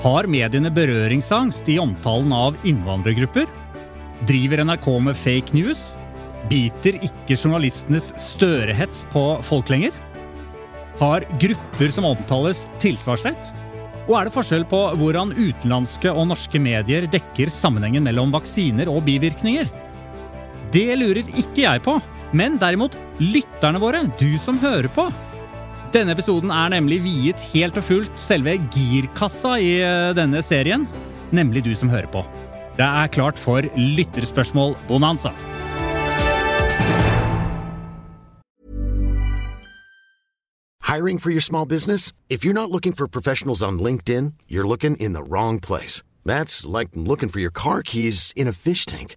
Har mediene berøringsangst i omtalen av innvandrergrupper? Driver NRK med fake news? Biter ikke journalistenes størehets på folk lenger? Har grupper som omtales, tilsvarsrett? Og er det forskjell på hvordan utenlandske og norske medier dekker sammenhengen mellom vaksiner og bivirkninger? Det lurer ikke jeg på, men derimot lytterne våre, du som hører på. Denne episoden er nemlig viet helt og fullt selve girkassa i eh, denne serien, nemlig du som hører på. Det er klart for lytterspørsmål-bonanza. Hiring for your small business? If you're not looking for professionals on LinkedIn, you're looking in the wrong place. That's like looking for your car keys in a fish tank.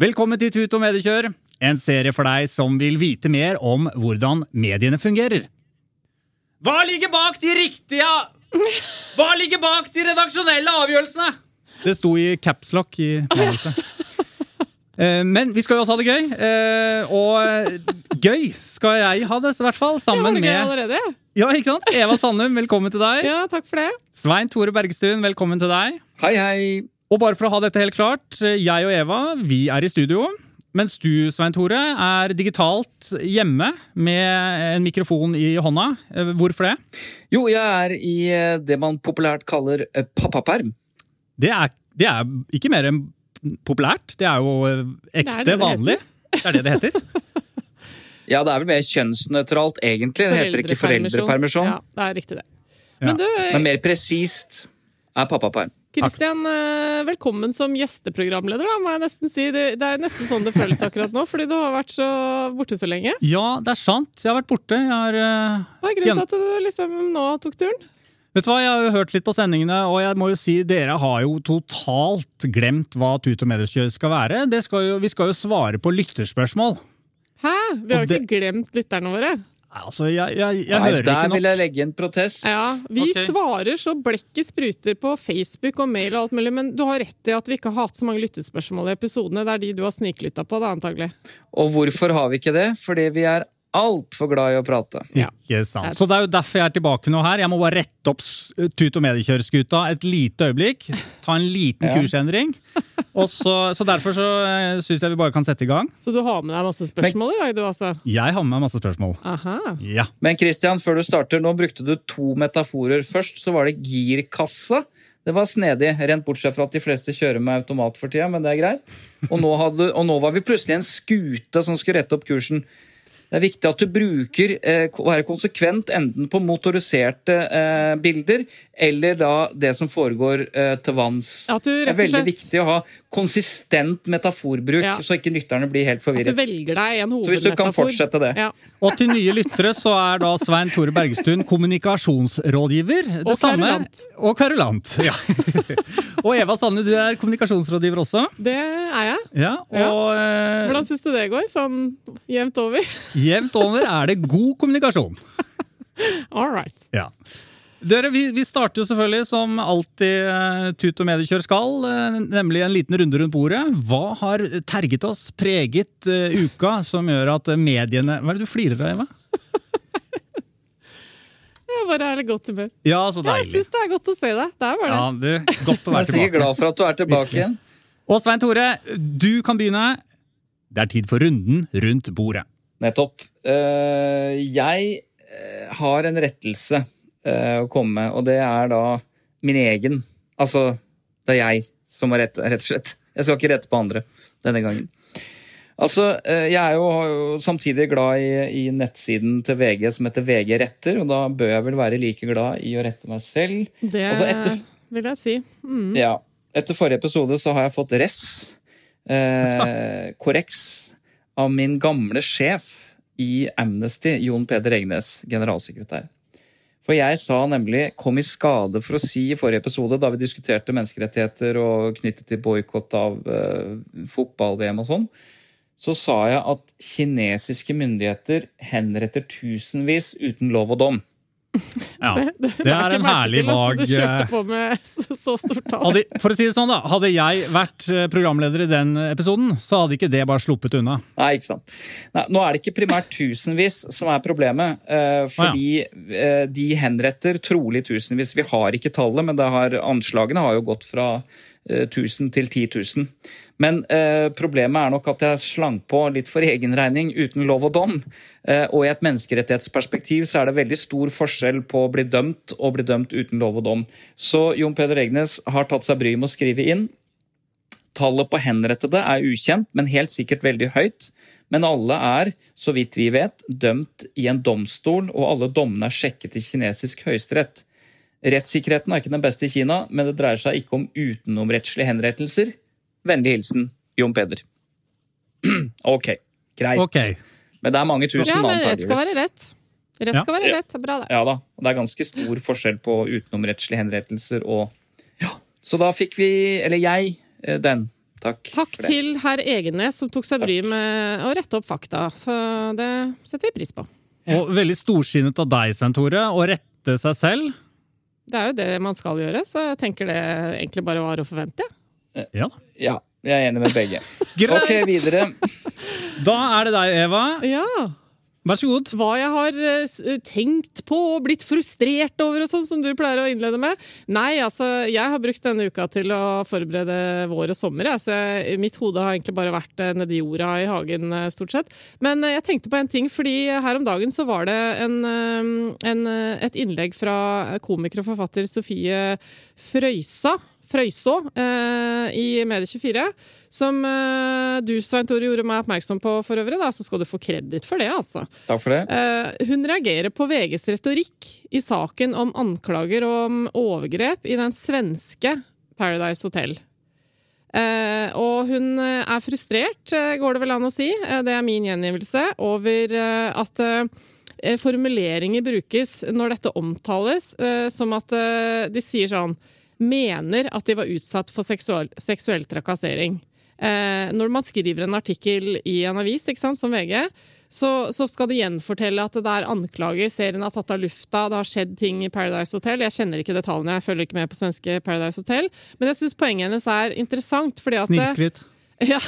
Velkommen til Tut og mediekjør, en serie for deg som vil vite mer om hvordan mediene fungerer. Hva ligger bak de riktige Hva ligger bak de redaksjonelle avgjørelsene? Det sto i capslock i manuset. Eh, Men vi skal jo også ha det gøy. eh, Og gøy skal jeg ha det, i hvert fall. Jeg det Sammen det gøy med allerede. Ja, ikke sant? Eva Sandum, velkommen til deg. Ja, takk for det. Svein Tore Bergestuen, velkommen til deg. Hei, hei. Og bare for å ha dette helt klart, jeg og Eva vi er i studio. Mens du, Svein Tore, er digitalt hjemme med en mikrofon i hånda. Eh, Hvorfor det? Jo, jeg er i eh, det man populært kaller eh, pappaperm. Det er, det er ikke mer enn populært. Det er jo ekte, Det er det vanlig. Det er det det heter. Ja, det er vel mer kjønnsnøytralt, egentlig. Det heter ikke foreldrepermisjon. Ja, det er riktig det. Ja. Men du, Men mer presist er pappaperm. Kristian, eh, velkommen som gjesteprogramleder, da, må jeg nesten si. Det, det er nesten sånn det føles akkurat nå, fordi du har vært så borte så lenge. Ja, det er sant. Jeg har vært borte. Har eh, Hva er grunnen til at du liksom nå tok turen? Vet du hva, Jeg har jo hørt litt på sendingene, og jeg må jo si dere har jo totalt glemt hva Tut og mediekjør skal være. Det skal jo, vi skal jo svare på lytterspørsmål. Hæ? Vi har jo ikke glemt lytterne våre. Altså, jeg, jeg, jeg Nei, hører der ikke nok. vil jeg legge en protest. Ja, Vi okay. svarer så blekket spruter på Facebook og mail og alt mulig, men du har rett i at vi ikke har hatt så mange lyttespørsmål i episodene. Det er de du har sniklytta på, da, antagelig. Og hvorfor har vi ikke det? Fordi vi er altfor glad i å prate. Ja. Ikke sant. Så det er jo derfor jeg er tilbake nå her. Jeg må bare rette opp tut- og mediekjøreskuta et lite øyeblikk. Ta en liten Ja. kursendring. Og så, så derfor så syns jeg vi bare kan sette i gang. Så du har med deg masse spørsmål i dag, du altså? Jeg har med meg masse spørsmål. Aha. Ja. Men Christian, før du starter, nå brukte du to metaforer. Først så var det girkasse. Det var snedig, rent bortsett fra at de fleste kjører med automat for tida, men det er greit. Og nå, hadde, og nå var vi plutselig en skute som skulle rette opp kursen. Det er viktig at du bruker eh, å være konsekvent enten på motoriserte eh, bilder eller da det som foregår eh, til vanns. Det er veldig viktig å ha konsistent metaforbruk, Ja. så ikke lytterne blir helt At du forvirret. velger deg en Så hvis du kan fortsette det. Ja. Og til nye lyttere så er da Svein Tore Bergestuen kommunikasjonsrådgiver. Det Og samme- kverulant. Og kverulant. Ja. og Eva Sanne, du er kommunikasjonsrådgiver også. Det er jeg. Ja, og ja. Hvordan syns du det går? Sånn jevnt over? jevnt over er det god kommunikasjon. All right. Ja. Dere, vi, vi starter jo selvfølgelig som alltid uh, Tut og mediekjør skal, eh, nemlig en liten runde rundt bordet. Hva har terget oss, preget uh, uka, som gjør at eh, mediene Hva er det du flirer av, Eva? Jeg bare er i godt humør. Ja, så deilig. Jeg syns det er godt å se deg. Det er bare det. Ja, du, Godt å være tilbake. Jeg er sikkert glad for at du er tilbake igjen. Og Svein Tore, du kan begynne. Det er tid for runden rundt bordet. Nettopp. Uh, jeg eh, har en rettelse eh, å komme med, og det er da min egen. Altså, det er jeg som har rett, rett og slett. Jeg skal ikke rette på andre denne gangen. Altså, eh, Jeg er jo, jo samtidig glad i, i nettsiden til VG som heter VG retter, og da bør jeg vel være like glad i å rette meg selv. Det Altså, etter- vil jeg si. Mm. Ja. Etter forrige episode så har jeg fått refs, eh, korreks, av min gamle sjef i Amnesty, Jon Peder Egnes, generalsekretær. For jeg sa nemlig, kom i skade for å si i forrige episode, da vi diskuterte menneskerettigheter og knyttet til boikott av uh, fotball-VM og sånn, så sa jeg at kinesiske myndigheter henretter tusenvis uten lov og dom. Ja. Det, Det det er en herlig vag eh, på med så, så stort tall. hadde, For å si det sånn, da. Hadde jeg vært eh, programleder i den episoden, så hadde ikke det bare sluppet unna. Nei, ikke sant. Nei, nå er det ikke primært tusenvis som er problemet. Uh, fordi uh, de henretter trolig tusenvis. Vi har ikke tallet, men det har, anslagene har jo gått fra 1000 til 10 000. Men eh, problemet er nok at jeg slang på litt for egen regning uten lov og dom. Eh, og i et menneskerettighetsperspektiv så er det veldig stor forskjell på å bli dømt og bli dømt uten lov og dom. Så Jon Peder Egnes har tatt seg bryet med å skrive inn Tallet på henrettede er ukjent, men helt sikkert veldig høyt. Men alle er, så vidt vi vet, dømt i en domstol, og alle dommene er sjekket i kinesisk høyesterett. Rettssikkerheten er ikke den beste i Kina, men det dreier seg ikke om utenomrettslige henrettelser. Vennlig hilsen Jon Peder. ok, greit. Okay. Men det er mange tusen, ja, men rett skal være rett. Rett Ja. skal være rett. Bra, det. Ja da, og det er ganske stor forskjell på utenomrettslige henrettelser og Ja. Så da fikk vi, eller jeg, eh, den. Takk. Takk for det. til herr Egenes, som tok seg bryet med å rette opp fakta. Så det setter vi pris på. Og veldig storsinnet av deg, Svein Tore, å rette seg selv. Det er jo det man skal gjøre, så jeg tenker det egentlig bare var å forvente. ja. Ja. Jeg er enig med begge. Greit. Ok, videre. Da er det deg, Eva. Ja. Vær så god. Hva jeg har eh, tenkt på og blitt frustrert over, og sånn som du pleier å innlede med. Nei, altså, jeg har brukt denne uka til å forberede vår og sommer. jeg. Så mitt hode har egentlig bare vært eh, nedi jorda i hagen, eh, stort sett. Men eh, jeg tenkte på en ting, fordi her om dagen så var det en, eh, en, eh, et innlegg fra komiker og forfatter Sofie Frøysa. Frøyså eh, i Medie24, som eh, du, Svein Tore, gjorde meg oppmerksom på for øvrig. Da, så skal du få kreditt for det, altså. Takk for det. Eh, hun reagerer på VGs retorikk i saken om anklager om overgrep i den svenske Paradise Hotel. Eh, og hun eh, er frustrert, eh, går det vel an å si, det er min gjengivelse, over at formuleringer brukes når dette omtales, som at de sier sånn Mener at de var utsatt for seksuell, seksuell trakassering. Eh, når man skriver en artikkel i en avis, sant, som VG, så, så skal de gjenfortelle at det er anklager, serien er tatt av lufta, det har skjedd ting i Paradise Hotel. Jeg kjenner ikke detaljene, jeg følger ikke med på svenske Paradise Hotel. Men jeg syns poenget hennes er interessant, fordi at Snikskryt. ja,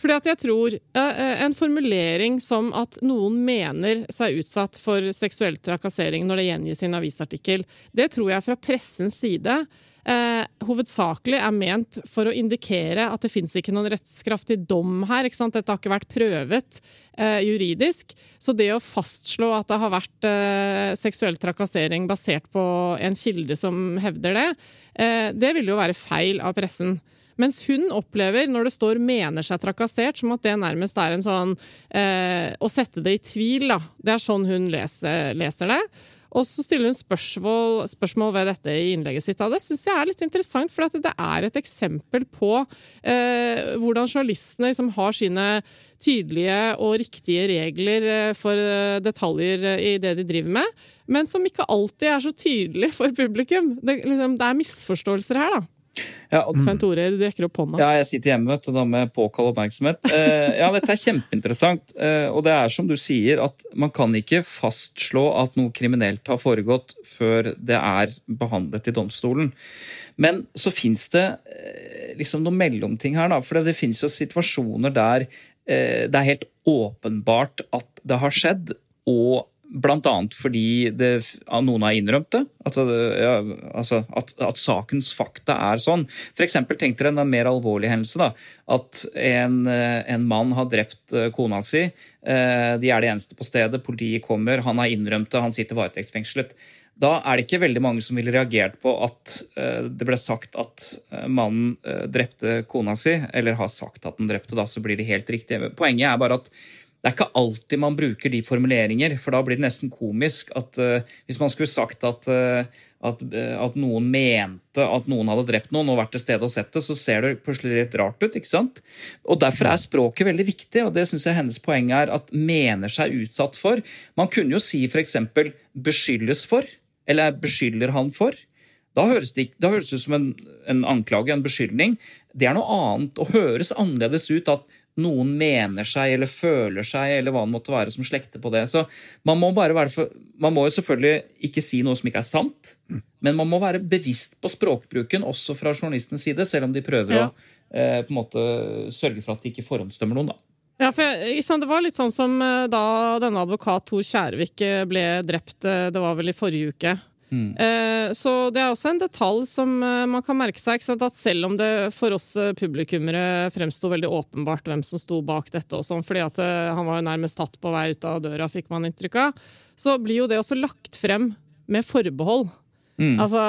fordi at jeg tror eh, en formulering som at noen mener seg utsatt for seksuell trakassering når det gjengis i en avisartikkel, det tror jeg fra pressens side eh, hovedsakelig er ment for å indikere at det fins ikke noen rettskraftig dom her. Dette har ikke vært prøvet eh, juridisk. Så det å fastslå at det har vært eh, seksuell trakassering basert på en kilde som hevder det, eh, det vil jo være feil av pressen. Mens hun opplever, når det står 'mener seg trakassert', som at det nærmest er en sånn eh, Å sette det i tvil, da. Det er sånn hun leser, leser det. Og så stiller hun spørsmål, spørsmål ved dette i innlegget sitt. Det syns jeg er litt interessant, for det er et eksempel på eh, hvordan journalistene liksom har sine tydelige og riktige regler eh, for eh, detaljer eh, i det de driver med, men som ikke alltid er så tydelig for publikum. Det, liksom, det er misforståelser her, da. Ja, og Svein Tore, du rekker opp hånda. Ja, jeg sitter hjemme vet og da med påkall oppmerksomhet. Eh, ja, dette er kjempeinteressant. Eh, og det er som du sier, at man kan ikke fastslå at noe kriminelt har foregått før det er behandlet i domstolen. Men så fins det eh, liksom noen mellomting her, da. For det finnes jo situasjoner der det er helt åpenbart at det har skjedd, og Blant annet fordi det, noen har innrømt det. At, ja, altså at, at, sakens fakta er sånn. Eksempel, tenk dere en mer alvorlig hendelse. da, At en, en mann har drept kona si. De er de eneste på stedet. Politiet kommer. Han har innrømt det. Han sitter varetektsfengslet. da er det ikke veldig mange som ville reagert på at eh, det ble sagt at eh, mannen eh, drepte kona si, eller har sagt at den drepte, da, så blir det helt riktig. Poenget er bare at det er ikke alltid man bruker de formuleringer, for da blir det nesten komisk at uh, hvis man skulle sagt at, uh, at, uh, at noen mente at noen hadde drept noen og vært til stede og sett det, så ser det plutselig litt rart ut. ikke sant? Og Derfor er språket veldig viktig, og det syns jeg hennes poeng er at mener seg utsatt for. Man kunne jo si f.eks. beskyldes for, eller beskylder han for. Da høres det, da høres det ut som en, en anklage, en beskyldning. Det er noe annet og høres annerledes ut at noen mener seg eller føler seg, eller hva det måtte være som slekter på det. Så man må, for, man må jo selvfølgelig ikke si noe som ikke er sant, men man må være bevisst på språkbruken, også fra journalistenes side, selv om de prøver Ja. å eh, på en måte sørge for at de ikke forhåndsdømmer noen. da. Ja, for jeg, Det var litt sånn som eh, da denne advokat Tor Kjærvik eh, ble drept, eh, det var vel i forrige uke. Eh, Så det er også en detalj som eh, man kan merke seg. At selv om det for oss eh, publikummere fremsto veldig åpenbart hvem som sto bak dette, og sånn, fordi at han var jo nærmest tatt på vei ut av døra, fikk man inntrykk av, så blir jo det også lagt frem med forbehold. Altså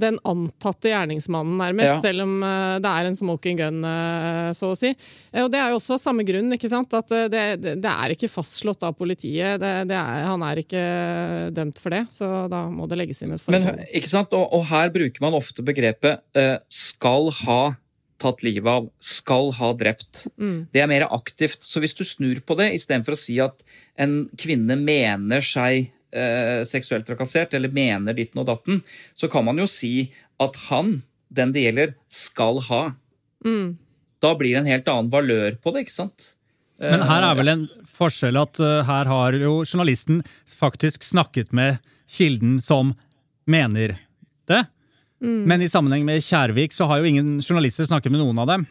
den antatte gjerningsmannen, nærmest, Ja. selv om eh, det er en smoking gun, eh, så å si. Eh, Og det er jo også av samme grunn, ikke sant? at det, det, er ikke fastslått av politiet. Det, det er, han er ikke dømt for det, så da må det legges inn et Men, ikke sant? Og, og her bruker man ofte begrepet 'skal ha tatt livet av', 'skal ha drept'. Mm. Det er mer aktivt. Så hvis du snur på det, istedenfor å si at en kvinne mener seg eh, seksuelt trakassert, eller mener ditten og datten, så kan man jo si at han, den det gjelder, skal ha. Mm. Da blir det en helt annen valør på det, ikke sant? Men her er vel en forskjell at eh, her har jo journalisten faktisk snakket med kilden som mener det. Men i sammenheng med Kjærvik så har jo ingen journalister snakket med noen av dem.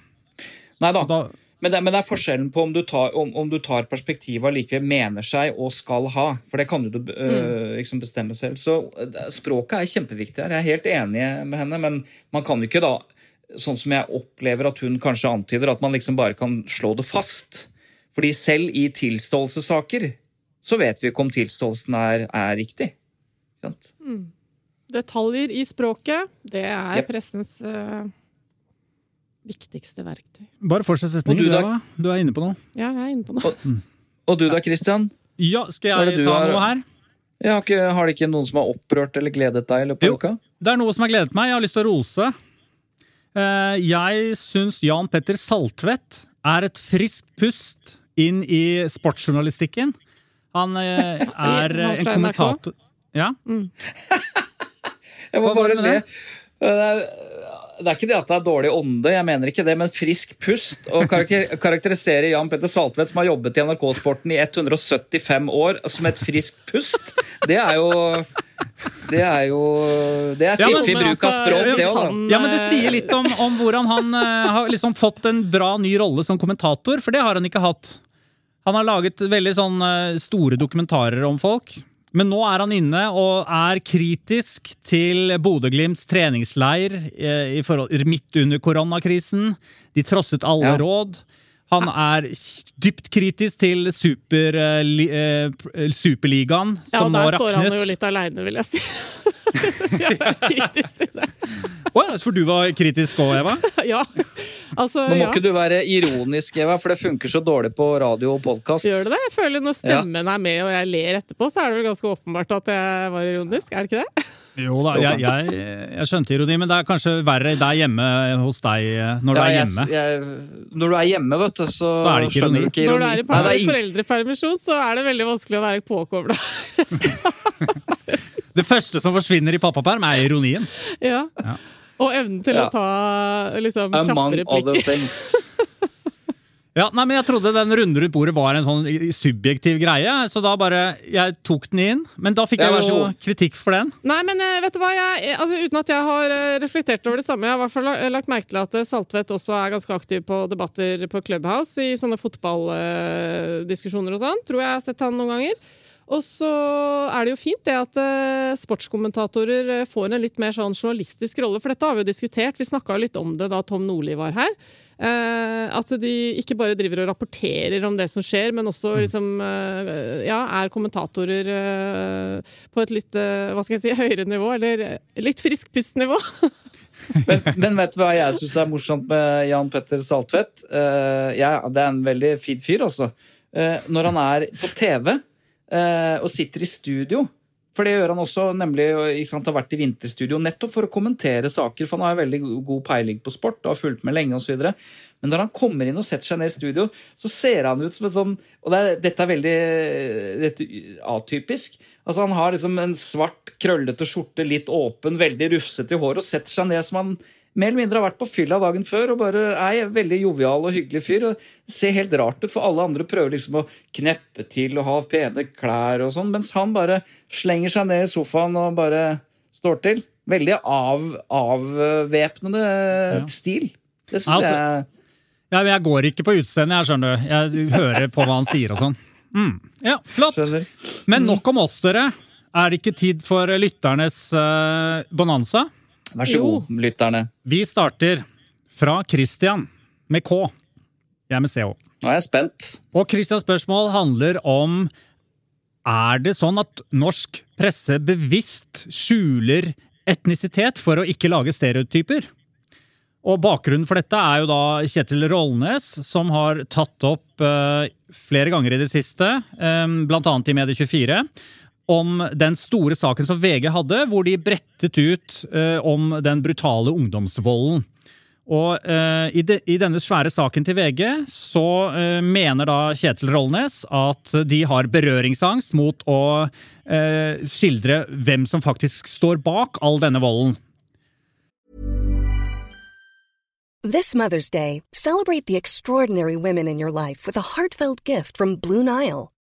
Nei da. Men det, men det er forskjellen på om du tar, om, om du tar perspektivet allikevel likevel mener seg og skal ha. For det kan du øh, liksom bestemme selv. Så øh, språket er kjempeviktig her. Jeg er helt enig med henne, men man kan jo ikke da Sånn som jeg opplever at hun kanskje antyder, at man liksom bare kan slå det fast. Fordi selv i tilståelsessaker så vet vi ikke om tilståelsen er, er riktig. Sant? Mm. Detaljer i språket, det er yep. pressens eh, viktigste verktøy. bare fortsett setningen, Og du du, da? Eva. Du er inne på noe. Ja, jeg er inne på noe. Og du da, Christian? Ja, skal jeg ta har- noe her? Jeg har, ikke, har det ikke noen som har opprørt eller gledet deg i løpet av Jo. uka? Det er noe som har gledet meg. Jeg har lyst til å rose. Eh, Jeg syns Jan Petter Saltvedt er et friskt pust inn i sportsjournalistikken. Han eh, er en kommentator Ja, Jeg må bare le. Det? Er, ikke det at det er dårlig ånde, jeg mener ikke det, men frisk pust. Å karakter, karakterisere Jan Petter Saltvedt, som har jobbet i NRK-sporten i 175 år, som et friskt pust, det er jo Det er jo Det er Ja, men- fiffig men bruk av altså, språk, det òg, da. ja men det sier litt om, om hvordan han uh, har liksom fått en bra ny rolle som kommentator, for det har han ikke hatt. Han har laget veldig sånn uh, store dokumentarer om folk. Men nå er han inne og er kritisk til Bodø-Glimts treningsleir eh, i forhold, midt under koronakrisen. De trosset alle Ja. råd. Han er dypt kritisk til super, uh, li, Superligaen, Ja, som og Ja, der står han jo litt aleine, vil jeg si. jeg er kritisk til det. Å ja, for du var kritisk òg, Eva? Ja, altså Nå må ja. ikke du være ironisk, Eva, for det funker så dårlig på radio og podkast. Gjør det det? Jeg føler Når stemmen er med og jeg ler etterpå, så er det vel ganske åpenbart at jeg var ironisk. Er det ikke det? Jo da, jeg, jeg, jeg skjønte ironi, men det er kanskje verre der hjemme hos deg eh, når du Ja, er hjemme. jeg- når du er hjemme, vet du, så, Så er det ikke skjønner ironi. du ikke Når du er i ing- foreldrepermisjon, så er det veldig vanskelig å være påkobla. Det første som forsvinner i pappaperm, er ironien. ja. Ja. Og evnen til Ja. å ta liksom, kjappe Among other things. Ja, nei, men Jeg trodde den runde rundt bordet var en sånn subjektiv greie, så da bare Jeg tok den inn, men da fikk Ja, jeg så jo god. kritikk for den. Nei, men eh, vet du hva? Jeg, altså, uten at jeg har eh, reflektert over det samme. Jeg har i hvert fall lagt merke til at eh, Saltvedt også er ganske aktiv på debatter på Clubhouse i sånne fotballdiskusjoner og sånn. Tror jeg har sett han noen ganger. Og så er det jo fint det at eh, sportskommentatorer eh, får en litt mer sånn journalistisk rolle, for dette har vi jo diskutert. Vi snakka litt om det da Tom Nordli var her. Eh, at de ikke bare driver og rapporterer om det som skjer, men også liksom eh, ja, er kommentatorer på et litt hva skal jeg si, høyere nivå, eller litt frisk pust-nivå. Men, men vet du hva jeg syns er morsomt med Jan Petter Saltvedt? Ja, det er en veldig fin fyr, altså. Når han er på TV og sitter i studio For det gjør han også, nemlig sant, har vært i vinterstudio nettopp for å kommentere saker. For han har veldig god peiling på sport og har fulgt med lenge osv. Men når han kommer inn og setter seg ned i studio, så ser han ut som en sånn Og det er, dette er veldig dette, atypisk. Altså Han har liksom en svart, krøllete skjorte, litt åpen, veldig rufsete i håret, og setter seg ned som han mer eller mindre har vært på fylla dagen før og bare er en veldig jovial og hyggelig fyr. og Ser helt rart ut, for alle andre prøver liksom å kneppe til og ha pene klær og sånn, mens han bare slenger seg ned i sofaen og bare står til. Veldig av, avvæpnende stil. Det syns Altså, jeg Ja, jeg går ikke på utseendet, jeg skjønner du. Jeg hører på hva han sier og sånn. Mm. Ja, flott. Men nok om oss, dere. Er det ikke tid for lytternes uh, bonanza? Vær så Jo. god, lytterne. Vi starter fra Christian med K. Jeg er med CH. Nå er jeg spent. Og Christians spørsmål handler om Er det sånn at norsk presse bevisst skjuler etnisitet for å ikke lage stereotyper? Og bakgrunnen for dette er jo da Kjetil Rollnes, som har tatt opp uh, flere ganger i det siste, um, blant annet i Medie24, om den store saken som VG hadde, hvor de brettet ut eh, om den brutale ungdomsvolden. Og eh, i, de, i denne svære saken til VG så eh, mener da Kjetil Rollnes at de har berøringsangst mot å eh, skildre hvem som faktisk står bak all denne volden. This Mother's Day, celebrate the extraordinary women in your life with a heartfelt gift from Blue Nile.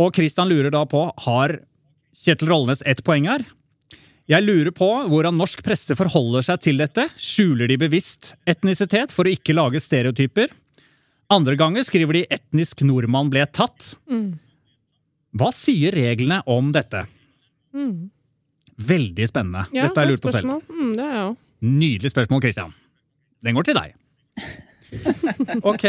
Og Christian lurer da på har Kjetil Rollenes ett poeng her. Jeg lurer på hvordan norsk presse forholder seg til dette. Skjuler de bevisst etnisitet for å ikke lage stereotyper? Andre ganger skriver de 'etnisk nordmann ble tatt'. Hva sier reglene om dette? Veldig spennende. Ja, dette har jeg lurt på selv. Mm. Nydelig spørsmål, Christian. Den går til deg. Ok.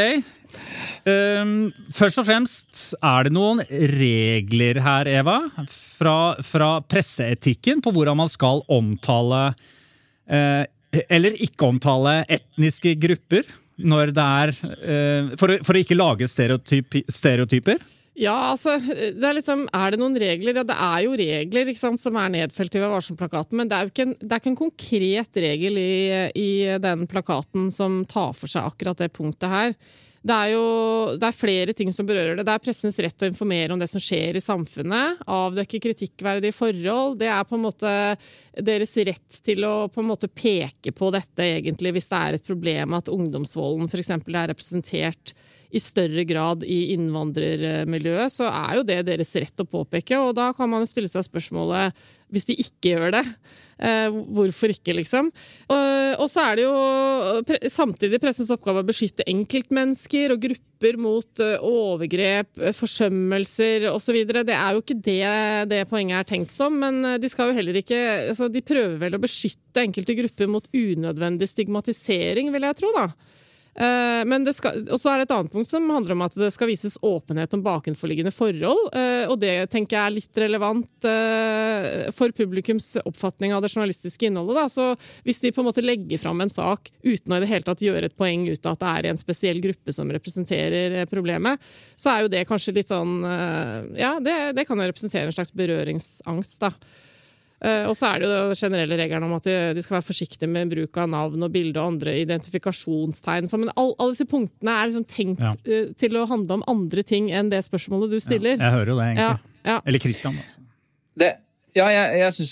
Um, først og fremst, er det noen regler her, Eva, fra, fra presseetikken på hvordan man skal omtale uh, Eller ikke omtale etniske grupper når det er uh, for, å, for å ikke lage stereotyp, stereotyper? Ja, altså, det er liksom Er det noen regler? Ja, det er jo regler sant, som er nedfelt i Vær varsom-plakaten, men det er ikke en, det er ikke en konkret regel i, i den plakaten som tar for seg akkurat det punktet her. Det er jo det er flere ting som berører det. Det er pressens rett til å informere om det som skjer i samfunnet. Avdekke kritikkverdige forhold. Det er på en måte deres rett til å på en måte peke på dette, egentlig, hvis det er et problem at ungdomsvolden f.eks. er representert i større grad i innvandrermiljøet, så er jo det deres rett å påpeke. Og da kan man jo stille seg spørsmålet, hvis de ikke gjør det, eh, hvorfor ikke, liksom? Og, så er det jo samtidig pressens oppgave å beskytte enkeltmennesker og grupper mot eh, overgrep, eh, forsømmelser osv. Det er jo ikke det det poenget er tenkt som, men de skal jo heller ikke altså De prøver vel å beskytte enkelte grupper mot unødvendig stigmatisering, vil jeg tro, da. Eh, men det skal, og så er det et annet punkt som handler om at det skal vises åpenhet om bakenforliggende forhold. eh, Og det tenker jeg er litt relevant eh, for publikums oppfatning av det journalistiske innholdet. Da. Så hvis de på en måte legger fram en sak uten å i det hele tatt gjøre et poeng ut av at det er en spesiell gruppe som representerer problemet, så er jo det kanskje litt sånn Ja, det, det kan jo representere en slags berøringsangst, da. Eh, og så er det jo den generelle regelen om at de, de skal være forsiktige med bruk av navn og bilde og andre identifikasjonstegn. Så, men all- alle disse punktene er liksom tenkt Ja. eh, til å handle om andre ting enn det spørsmålet du stiller. Jeg hører jo det, egentlig. Ja, ja. Eller Christian, altså. Det, ja, jeg, jeg syns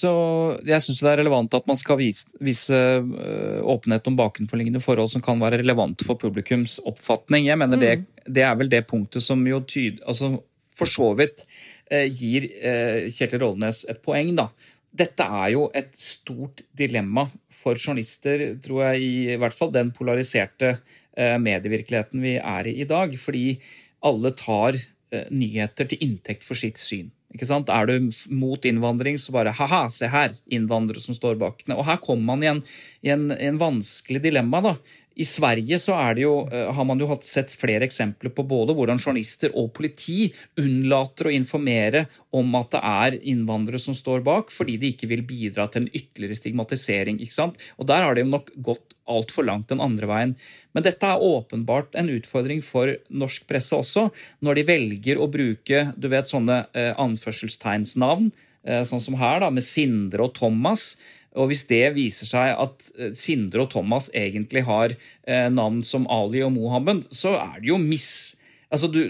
synes det er relevant at man skal vise, vise øh, åpenhet om bakenforliggende forhold som kan være relevant for publikums oppfatning. Jeg mener det, det er vel det punktet som jo tyder altså for så vidt eh, gir eh, Kjetil Rollenes et poeng, da. Dette er jo et stort dilemma for journalister, tror jeg, i, hvert fall den polariserte eh, medievirkeligheten vi er i i dag. Fordi alle tar eh, nyheter til inntekt for sitt syn. Ikke sant? Er du mot innvandring, så bare ha-ha, se her, innvandrere som står bak. Og her kommer man i en, i en, i en vanskelig dilemma. da. I Sverige så jo, eh, har man jo sett flere eksempler på både hvordan journalister og politi unnlater å informere om at det er innvandrere som står bak, fordi de ikke vil bidra til en ytterligere stigmatisering. ikke sant? Og Der har det jo nok gått altfor langt den andre veien. Men dette er åpenbart en utfordring for norsk presse også, når de velger å bruke du vet, sånne eh, anførselstegnsnavn, eh, sånn som her, da, med Sindre og Thomas. Og hvis det viser seg at eh, Sindre og Thomas egentlig har eh, navn som Ali og Mohammed, så er det jo miss... Altså, du,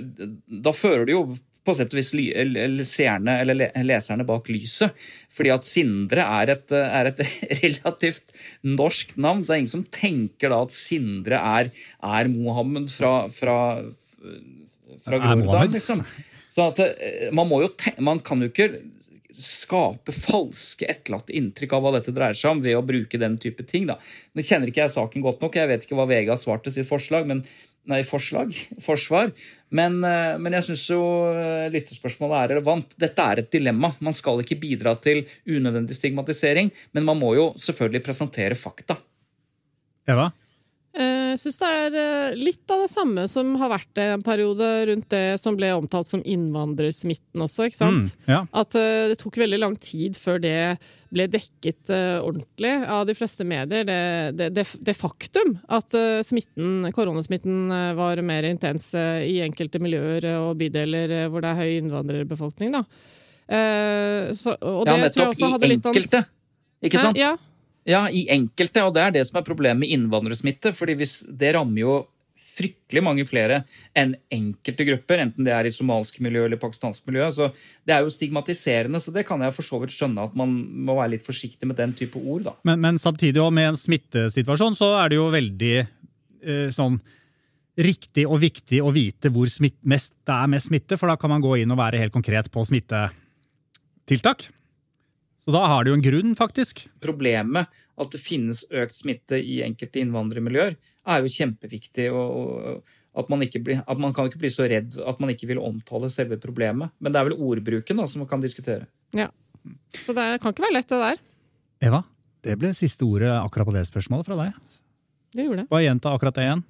da fører det jo på sett og vis seerne, eller leserne bak lyset. Fordi at Sindre er et, eh, er et relativt norsk navn, så det er ingen som tenker da at Sindre er, er Mohammed fra, fra, fra Groruddalen, liksom. Så at man må jo man kan jo ikke skape falske etterlatte inntrykk av hva dette dreier seg om ved å bruke den type ting. da. Nå kjenner ikke jeg saken godt nok, jeg vet ikke hva VG har svart til sitt forslag, men, nei, forslag, forsvar. Men, eh, men jeg syns jo eh, lyttespørsmålet er relevant. Dette er et dilemma. Man skal ikke bidra til unødvendig stigmatisering, men man må jo selvfølgelig presentere fakta. Eva? Eh, Jeg syns det er eh, litt av det samme som har vært det en periode rundt det som ble omtalt som innvandrersmitten også, ikke sant? Mm, ja. At eh, det tok veldig lang tid før det ble dekket ordentlig av de fleste medier. Det, det, det, det faktum at smitten, koronasmitten var mer intens i enkelte miljøer og bydeler hvor det er høy innvandrerbefolkning, da. Eh, så, og det Ja, tror jeg nettopp. også I enkelte. Ikke sant? Ja, Ja, i enkelte, og det er det som er problemet med innvandrersmitte. fordi Det rammer jo fryktelig mange flere enn enkelte grupper, enten det er i somalisk miljø eller pakistansk miljø. Så det er jo stigmatiserende, så det kan jeg for så vidt skjønne at man må være litt forsiktig med den type ord. da. Men, men samtidig, og med en smittesituasjon, så er det jo veldig eh, sånn riktig og viktig å vite hvor smitt, mest, det er mest smitte, for da kan man gå inn og være helt konkret på smittetiltak. Så da har det jo en grunn, faktisk. Problemet at det finnes økt smitte i enkelte innvandrermiljøer, er jo kjempeviktig. og, og at man, ikke blir, at man kan ikke bli så redd at man ikke vil omtale selve problemet. Men det er vel ordbruken da, som man kan diskutere. ja. Så det kan ikke være lett, det der. Eva, det ble siste ordet akkurat på det spørsmålet fra deg. Det gjorde det. Bare gjenta akkurat det igjen.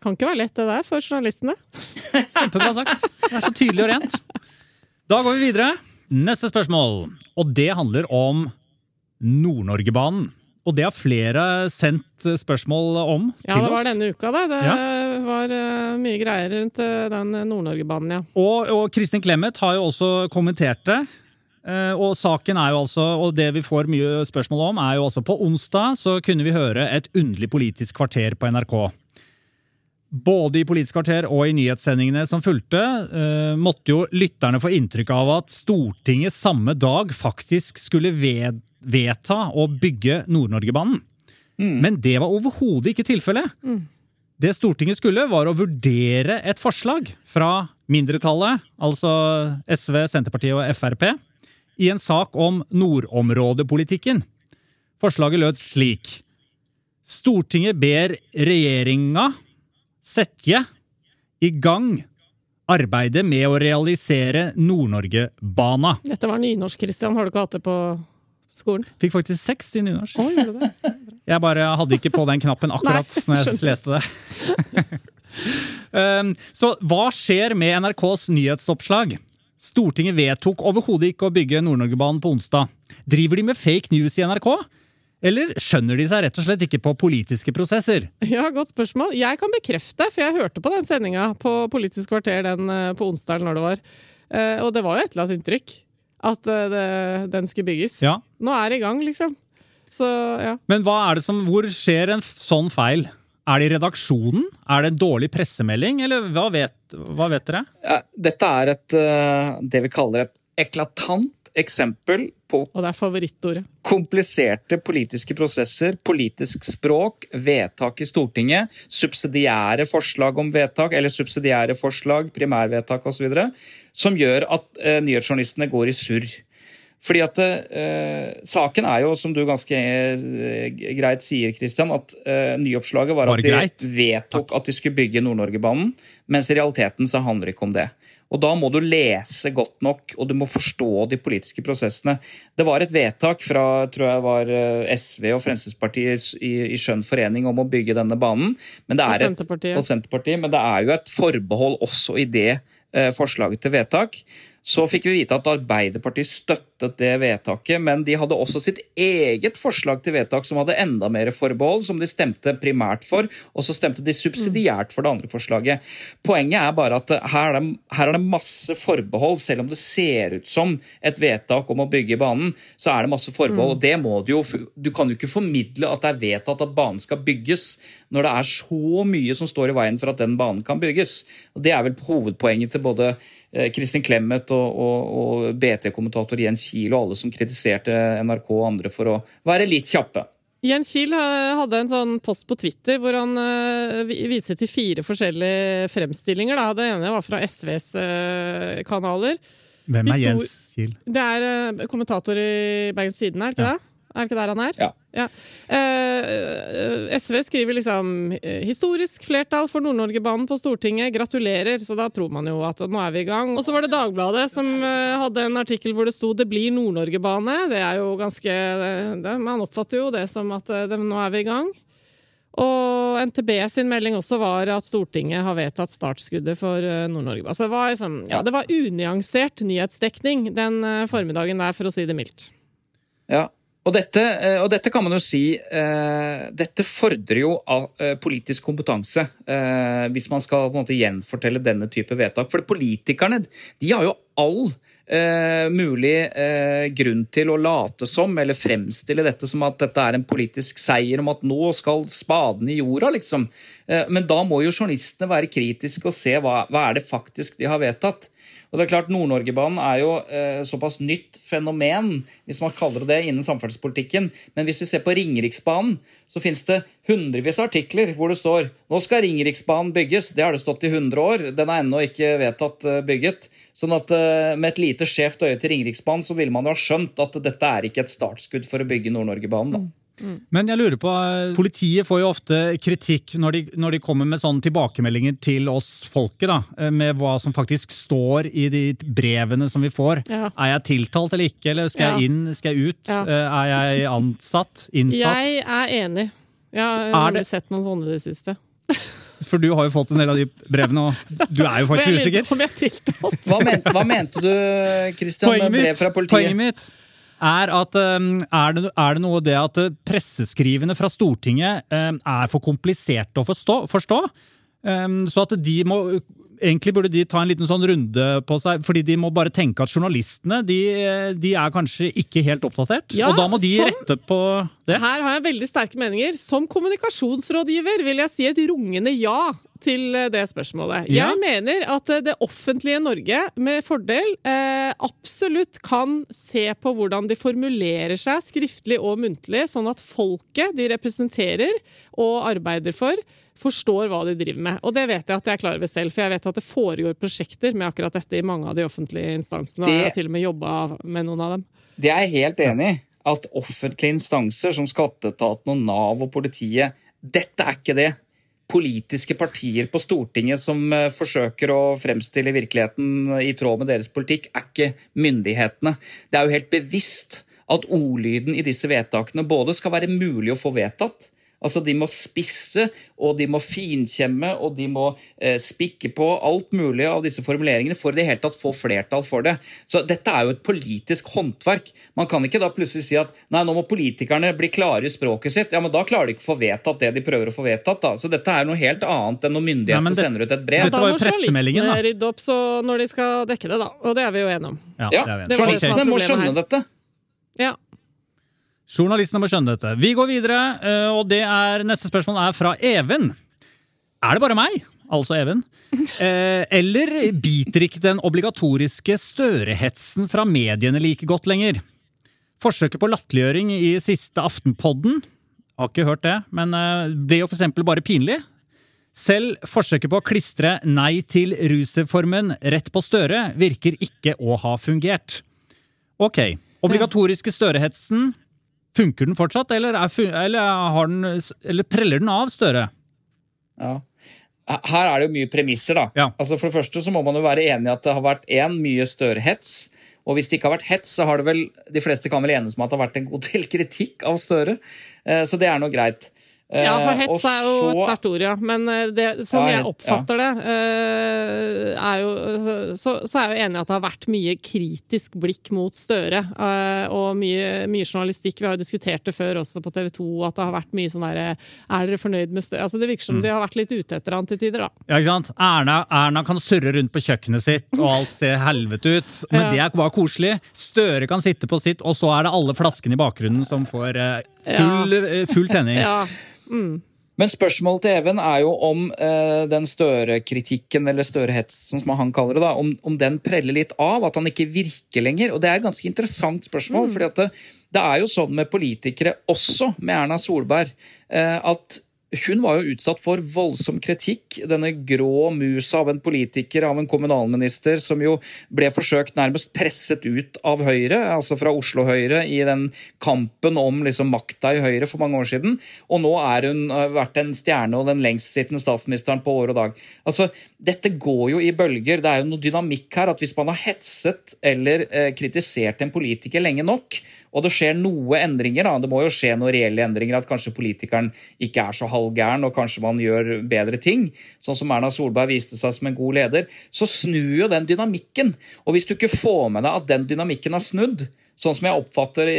Kan ikke være lett, det der, for journalistene. Kjempebra sagt. Det er så tydelig og rent. Da går vi videre. Neste spørsmål, og det handler om Nord-Norgebanen. Og det har flere sendt spørsmål om Ja, til det var denne uka, det. Det Ja. var eh, mye greier rundt eh, den Nord-Norgebanen, ja. Og, og Kristin Clemet har jo også kommentert det. Eh, Og saken er jo altså, og det vi får mye spørsmål om, er jo altså på onsdag så kunne vi høre et underlig politisk kvarter på NRK. Både i Politisk kvarter og i nyhetssendingene som fulgte, eh, måtte jo lytterne få inntrykk av at Stortinget samme dag faktisk skulle vedta å bygge Nord-Norgebanen. Men det var overhodet ikke tilfellet. Det Stortinget skulle, var å vurdere et forslag fra mindretallet, altså SV, Senterpartiet og Frp, i en sak om nordområdepolitikken. Forslaget lød slik. Stortinget ber regjeringa sette i gang arbeidet med å realisere Nord-Norge-bana. Dette var nynorsk, Kristian. Har du ikke hatt det på skolen? Fikk faktisk seks i nynorsk. Oh, det? Jeg bare hadde ikke på den knappen akkurat Nei, når jeg leste det. um, så hva skjer med NRKs nyhetsoppslag? Stortinget vedtok overhodet ikke å bygge Nord-Norge-banen på onsdag. Driver de med fake news i NRK? Eller skjønner de seg rett og slett ikke på politiske prosesser? Ja, Godt spørsmål. Jeg kan bekrefte, for jeg hørte på den sendinga på Politisk kvarter den, eh, på onsdag, eller når det var. Eh, Og det var jo et eller annet inntrykk. At eh, det, den skulle bygges. Ja. Nå er det i gang, liksom. Så ja. Men hva er det som, hvor skjer en sånn feil? Er det i redaksjonen? Er det en dårlig pressemelding, eller hva vet, hva vet dere? Ja, Dette er et, det vi kaller et eklatant eksempel på Og det er favorittordet. kompliserte politiske prosesser, politisk språk, vedtak i Stortinget, subsidiære forslag om vedtak, eller subsidiære forslag, primærvedtak osv., som gjør at eh, nyhetsjournalistene går i surr. Fordi at eh, Saken er jo, som du ganske eh, greit sier, Christian, at eh, nyoppslaget var at de greit. vedtok at de skulle bygge Nord-Norgebanen, mens i realiteten så handler det ikke om det. Og Da må du lese godt nok, og du må forstå de politiske prosessene. Det var et vedtak fra tror jeg var eh, SV og Fremskrittspartiet i, i skjønn forening om å bygge denne banen. Men det Og er et, Senterpartiet. og Senterpartiet, men det er jo et forbehold også i det eh, forslaget til vedtak. Så fikk vi vite at Arbeiderpartiet støttet det vedtaket, men de hadde også sitt eget forslag til vedtak som hadde enda mer forbehold, som de stemte primært for, og så stemte de subsidiært for det andre forslaget. Poenget er bare at her er, det, her er det masse forbehold, selv om det ser ut som et vedtak om å bygge banen, så er det masse forbehold. og det må Du jo, du kan jo ikke formidle at det er vedtatt at banen skal bygges, når det er så mye som står i veien for at den banen kan bygges. Og Det er vel hovedpoenget til både Kristin Clemet og, og, og BT-kommentator Jens Kiel og alle som kritiserte NRK og andre for å være litt kjappe. Jens Kiel eh, hadde en sånn post på Twitter hvor han eh, viste til fire forskjellige fremstillinger. Da. Det ene var fra SVs eh, kanaler. Hvem er Jens Kiel? Det er eh, kommentator i Bergens Tidende, er det ikke Ja. det? Er det ikke der han er? Ja. Eh, SV skriver liksom eh, 'historisk flertall for Nord-Norge-banen på Stortinget', gratulerer. Så da tror man jo at nå er vi i gang. Og så var det Dagbladet som eh, hadde en artikkel hvor det sto 'det blir Nord-Norgebane'. Det er jo ganske det, Man oppfatter jo det som at eh, det, nå er vi i gang. Og NTB sin melding også var at Stortinget har vedtatt startskuddet for eh, Nord-Norge. Altså det, var liksom, ja, det var unyansert nyhetsdekning den eh, formiddagen der, for å si det mildt. Ja, og dette, eh, og dette kan man jo si eh, Dette fordrer jo av eh, politisk kompetanse hvis man skal på en måte gjenfortelle denne type vedtak. For politikerne de har jo all eh, mulig eh, grunn til å late som, eller fremstille dette som at dette er en politisk seier om at nå skal spaden i jorda, liksom. Eh, men da må jo journalistene være kritiske og se hva, hva er det faktisk de har vedtatt. Og det er klart Nord-Norgebanen er jo eh, såpass nytt fenomen, hvis man kaller det det, innen samferdselspolitikken. Men hvis vi ser på Ringeriksbanen, så finnes det hundrevis av artikler hvor det står nå skal Ringeriksbanen bygges. Det har det stått i 100 år. Den er ennå ikke vedtatt eh, bygget. Sånn at eh, med et lite skjevt øye til Ringeriksbanen, så ville man jo ha skjønt at dette er ikke et startskudd for å bygge Nord-Norgebanen. Mm. Men jeg lurer på, eh, politiet får jo ofte kritikk når de, når de kommer med sånne tilbakemeldinger til oss folket, da, eh, med hva som faktisk står i de brevene som vi får. Ja. Er jeg tiltalt eller ikke, eller skal jeg inn, skal jeg ut? Ja. Er jeg ansatt? Innsatt? Jeg er enig. Jeg har det- sett noen sånne i det siste. For du har jo fått en del av de brevene, og du er jo faktisk usikker. er. Hva, men, hva mente du, Christian, Poenget med brev fra politiet? poenget mitt er at um, er, det, er det noe det at uh, presseskrivene fra Stortinget um, er for kompliserte å forstå? forstå? Um, så at de må Egentlig burde de ta en liten sånn runde på seg, fordi de må bare tenke at journalistene de, de er kanskje ikke helt oppdatert. Ja, og da må de som- rette på det. Her har jeg veldig sterke meninger. Som kommunikasjonsrådgiver vil jeg si et rungende ja til eh, det spørsmålet. Ja. Jeg mener at eh, det offentlige Norge med fordel eh, absolutt kan se på hvordan de formulerer seg skriftlig og muntlig, sånn at folket de representerer og arbeider for, forstår hva de driver med. Og det vet jeg at jeg er klar over selv, for jeg vet at det foregår prosjekter med akkurat dette i mange av de offentlige instansene. og Jeg har til og med jobba med noen av dem. Det er jeg helt enig i. At offentlige instanser som Skatteetaten og Nav og politiet Dette er ikke det. Politiske partier på Stortinget som eh, forsøker å fremstille virkeligheten i tråd med deres politikk, er ikke myndighetene. Det er jo helt bevisst at ordlyden i disse vedtakene både skal være mulig å få vedtatt, Altså De må spisse, og de må finkjemme, og de må eh, spikke på alt mulig av disse formuleringene for i det hele tatt få flertall for det. Så Dette er jo et politisk håndverk. Man kan ikke da plutselig si at nei, nå må politikerne bli klare i språket sitt. Ja, men Da klarer de ikke å få vedtatt det de prøver å få vedtatt. da. Så dette er noe helt annet enn når myndighetene det, sender ut et brev. Dette var jo pressemeldingen, da. rydde opp så når de skal dekke det, da. Og det er vi jo enige om. Ja, ja det Journalistene må skjønne dette. Ja. Journalistene må skjønne dette. Vi går videre, eh, og det er, neste spørsmål er fra Even. Er det bare meg, altså Even, eh, eller biter ikke den obligatoriske Støre-hetsen fra mediene like godt lenger? Forsøket på latterliggjøring i siste Aftenpodden har ikke hørt det, men det ble jo for eksempel bare pinlig. Selv forsøket på å klistre nei til rusreformen rett på Støre virker ikke å ha fungert. Ok, obligatoriske Støre-hetsen Funker den fortsatt, eller, er, eller, den, eller, preller den av Støre? Ja. Her er det jo mye premisser, da. Ja. Altså For det første så må man jo være enig i at det har vært én mye Støre-hets. Og hvis det ikke har vært hets, så har det vel de fleste kan vel enes med at det har vært en god del kritikk av Støre. Eh, så det er nå greit. Ja, for eh, hets er jo et sterkt ord, ja. Men eh, det, som ja, jeg oppfatter ja. det, eh, er jo så, så, er jeg jo enig i at det har vært mye kritisk blikk mot Støre. Og mye, mye, journalistikk. Vi har jo diskutert det før også på TV 2, at det har vært mye sånn derre Er dere fornøyd med Støre? Altså, det virker som mm. de har vært litt ute etter han til tider, da. Ja, ikke sant. Erna, Erna kan surre rundt på kjøkkenet sitt, og alt ser helvete ut. Men ja. det er bare koselig. Støre kan sitte på sitt, og så er det alle flaskene i bakgrunnen som får full, full tenning. Ja. Mm. Men spørsmålet til Even er jo om eh, den Støre-kritikken, eller Støre-hetsen som han kaller det, da, om, om, den preller litt av, at han ikke virker lenger. Og det er et ganske interessant spørsmål. Mm. fordi det, det, er jo sånn med politikere, også med Erna Solberg, eh, at hun var jo utsatt for voldsom kritikk. Denne grå musa av en politiker, av en kommunalminister, som jo ble forsøkt nærmest presset ut av Høyre, altså fra Oslo Høyre, i den kampen om liksom makta i Høyre for mange år siden. Og nå er hun vært en stjerne og den lengstsittende statsministeren på år og dag. Altså, Dette går jo i bølger. Det er jo noe dynamikk her. at Hvis man har hetset eller eh, kritisert en politiker lenge nok, og det skjer noe endringer. da, Det må jo skje noen reelle endringer. At kanskje politikeren ikke er så halvgæren, og kanskje man gjør bedre ting. Sånn som Erna Solberg viste seg som en god leder. Så snur jo den dynamikken. Og hvis du ikke får med deg at den dynamikken har snudd, sånn som jeg oppfatter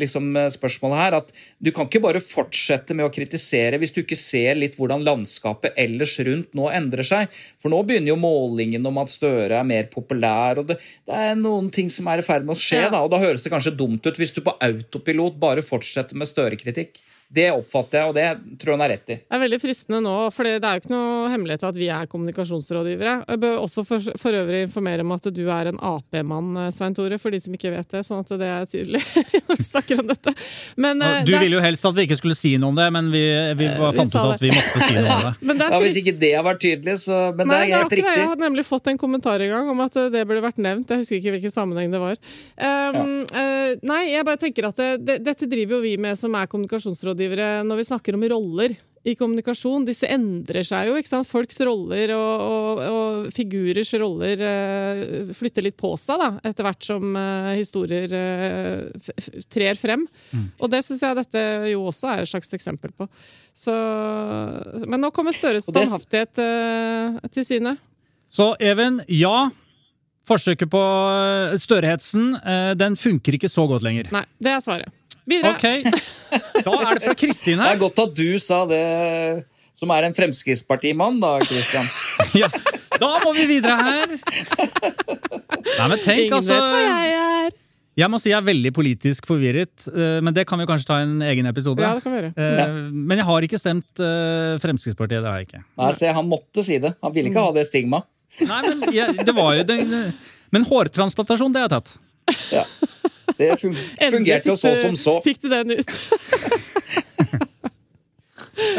liksom, spørsmålet her, at du kan ikke bare fortsette med å kritisere hvis du ikke ser litt hvordan landskapet ellers rundt nå endrer seg. For nå begynner jo målingen om at Støre er mer populær, og det, det er noen ting som er i ferd med å skje. Ja. Da, og da høres det kanskje dumt ut hvis du på autopilot bare fortsetter med Støre-kritikk. Det oppfatter jeg, og det tror jeg han er rett i. Det er veldig fristende nå, for det er jo ikke noe hemmelighet at vi er kommunikasjonsrådgivere. Jeg bør også for, for øvrig informere om at du er en Ap-mann, Svein Tore, for de som ikke vet det. Sånn at det er tydelig når vi snakker om dette. Men, du det, ville jo helst at vi ikke skulle si noe om det, men vi, vi eh, fant ut at vi måtte si noe om det. ja, Hvis ikke det har vært tydelig, så Men Nei, det er helt riktig. Jeg har nemlig fått en kommentar i gang om at det burde vært nevnt. Jeg husker ikke hvilken sammenheng det var. Um, ja. uh, nei, jeg bare tenker at det, det, dette driver jo vi med som er kommunikasjonsrådgivere rådgivere når vi snakker om roller i kommunikasjon. Disse endrer seg jo. ikke sant? Folks roller og, og, og figurers roller uh, flytter litt på seg da, etter hvert som uh, historier uh, trer frem. Mm. Og det syns jeg dette jo også er et slags eksempel på. Så, men nå kommer Støres standhaftighet til syne. Så Even, ja. Forsøket på Størehetsen den funker ikke så godt lenger. Nei, det er svaret. Videre. Ok, Da er det fra Kristin her. Det er godt at du sa det, som er en Fremskrittspartimann, da, Kristian. ja, da må vi videre her. Nei, men tenk, Ingen altså vet hva jeg er. Jeg må si jeg er veldig politisk forvirret, eh, men det kan vi kanskje ta en egen episode. Ja, det kan vi gjøre. Eh, men jeg har ikke stemt eh, Fremskrittspartiet. Det har jeg ikke. Nei, se, Han måtte si det. Han ville ikke ha det stigmaet. Nei, men jeg, det var jo det, Men hårtransplantasjon, det har jeg tatt. Ja. Det fungerte jo så som så. Fikk du den ut?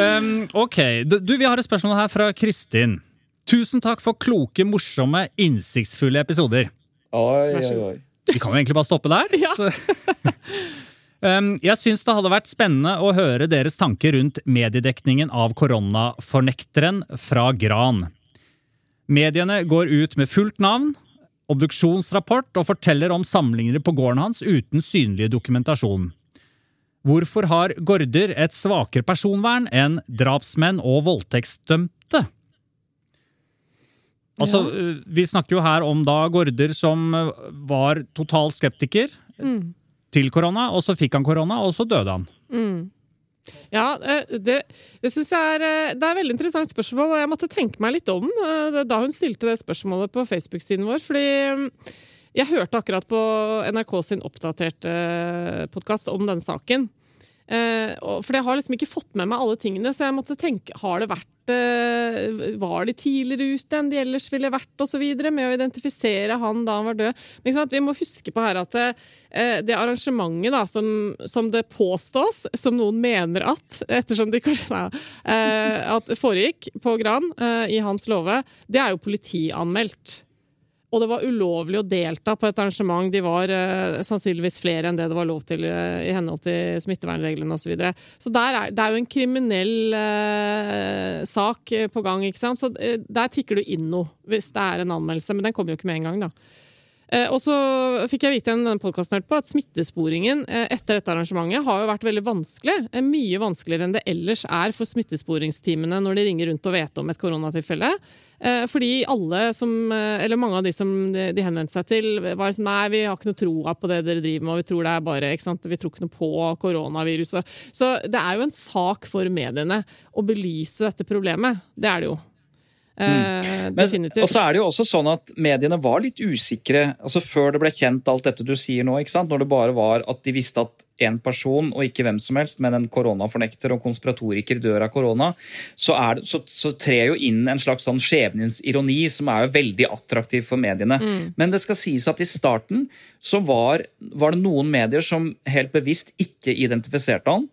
um, ok. Du, vi har et spørsmål her fra Kristin. Tusen takk for kloke, morsomme, innsiktsfulle episoder. Oi, oi, oi. Vi kan jo egentlig bare stoppe der. Ja. um, jeg syns det hadde vært spennende å høre deres tanker rundt mediedekningen av koronafornekteren fra Gran. Mediene går ut med fullt navn, obduksjonsrapport og forteller om samlinger på gården hans uten synlig dokumentasjon. Hvorfor har Gaarder et svakere personvern enn drapsmenn og voldtektsdømte? Altså, ja. Vi snakker jo her om da Gaarder som eh, var total skeptiker til korona, og så fikk han korona, og så døde han. Ja, eh, det, det syns jeg er eh, Det er veldig interessant spørsmål, og jeg måtte tenke meg litt om eh, da hun stilte det spørsmålet på Facebook-siden vår. Fordi mm, jeg hørte akkurat på NRK sin oppdaterte podkast om denne saken. Eh, For jeg har liksom ikke fått med meg alle tingene, så jeg måtte tenke Har det vært eh, Var de tidligere ute enn de ellers ville vært, osv., med å identifisere han da han var død? Men sant? Vi må huske på her at eh, det arrangementet da, som, som det påstås, som noen mener at, ettersom de kanskje nei, At foregikk på Gran i Hans Låve, det er jo politianmeldt. Og det var ulovlig å delta på et arrangement. De var eh, sannsynligvis flere enn det det var lov til eh, i henhold til smittevernreglene osv. Så, videre. så er, det er jo en kriminell eh, sak eh, på gang. ikke sant? Så eh, der tikker du inn noe hvis det er en anmeldelse, men den kommer jo ikke med en gang. da. Eh, og så fikk jeg vite denne podcasten på at smittesporingen etter dette arrangementet har jo vært veldig vanskelig. Mye vanskeligere enn det ellers er for smittesporingsteamene når de ringer rundt og vet om et koronatilfelle. Eh, fordi alle som, eh, eller mange av de som de, henvendte seg til, var sånn Nei, vi har ikke noe troa på det dere driver med, vi tror det er bare ikke sant? Vi tror ikke noe på koronaviruset. Så det er jo en sak for mediene å belyse dette problemet. Det er det jo. Eh, Men, og så er det jo også sånn at mediene var litt usikre altså før det ble kjent alt dette du sier nå. ikke sant? Når det bare var at de visste at én person, og ikke hvem som helst, men en koronafornekter og konspiratoriker dør av korona, så, er det, så, så trer jo inn en slags sånn skjebnens ironi som er jo veldig attraktiv for mediene. Men det skal sies at i starten så var, var det noen medier som helt bevisst ikke identifiserte han.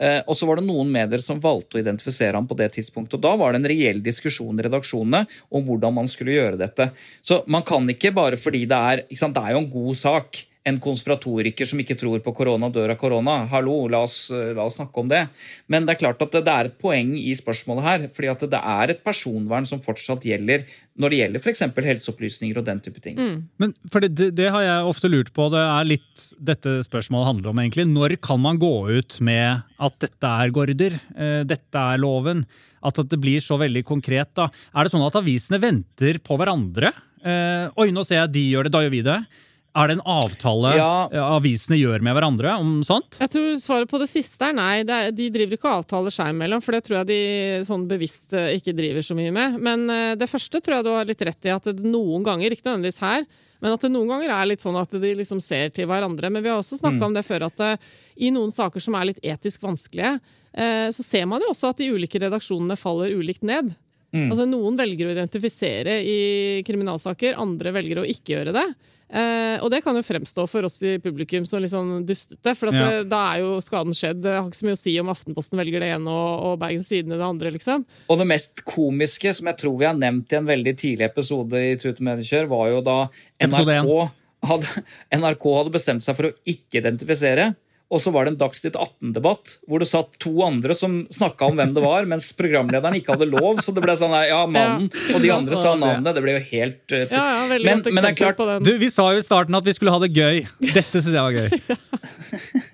Eh, og så var det noen medier som valgte å identifisere ham på det tidspunktet. og Da var det en reell diskusjon i redaksjonene om hvordan man skulle gjøre dette. Så man kan ikke bare fordi det er Det er jo en god sak. En konspiratoriker som ikke tror på korona, dør av korona. Hallo, la oss, eh, la oss snakke om det. Men det er klart at det, det er et poeng i spørsmålet her. fordi at det er et personvern som fortsatt gjelder når det gjelder f.eks. helseopplysninger og den type ting. Men for det, det, det har jeg ofte lurt på, det er litt dette spørsmålet handler om egentlig. Når kan man gå ut med at dette er gorder, eh, dette er loven? At, at det blir så veldig konkret. da. Er det sånn at avisene venter på hverandre? Eh, Oi, nå ser jeg de gjør det, da gjør vi det. Er det en avtale Ja. eh, avisene gjør med hverandre om sånt? Jeg tror svaret på det siste er nei. Det er, de driver ikke og avtaler seg imellom, for det tror jeg de sånn bevisst eh, ikke driver så mye med. Men eh, det første tror jeg du har litt rett i, at det noen ganger, ikke nødvendigvis her, men at det noen ganger er litt sånn at de liksom ser til hverandre. Men vi har også snakka om det før, at det, i noen saker som er litt etisk vanskelige, eh, så ser man jo også at de ulike redaksjonene faller ulikt ned. Altså Noen velger å identifisere i kriminalsaker, andre velger å ikke gjøre det. Eh, og det kan jo fremstå for oss i publikum som litt sånn dustete, for at Ja. det, da er jo skaden skjedd. Det har ikke så mye å si om Aftenposten velger det ene og, og Bergens Tidende det andre, liksom. Og det mest komiske, som jeg tror vi har nevnt i en veldig tidlig episode i Trut og Mediekjør, var jo da NRK hadde, NRK hadde bestemt seg for å ikke identifisere. Og så var det en Dagsnytt 18-debatt hvor det satt to andre som snakka om hvem det var, mens programlederen ikke hadde lov. Så det ble sånn ja, mannen, og de andre sa navnet. Det ble jo helt uh, Ja, ja, Men- men det er klart- Du, Vi sa jo i starten at vi skulle ha det gøy. Dette syns jeg var gøy.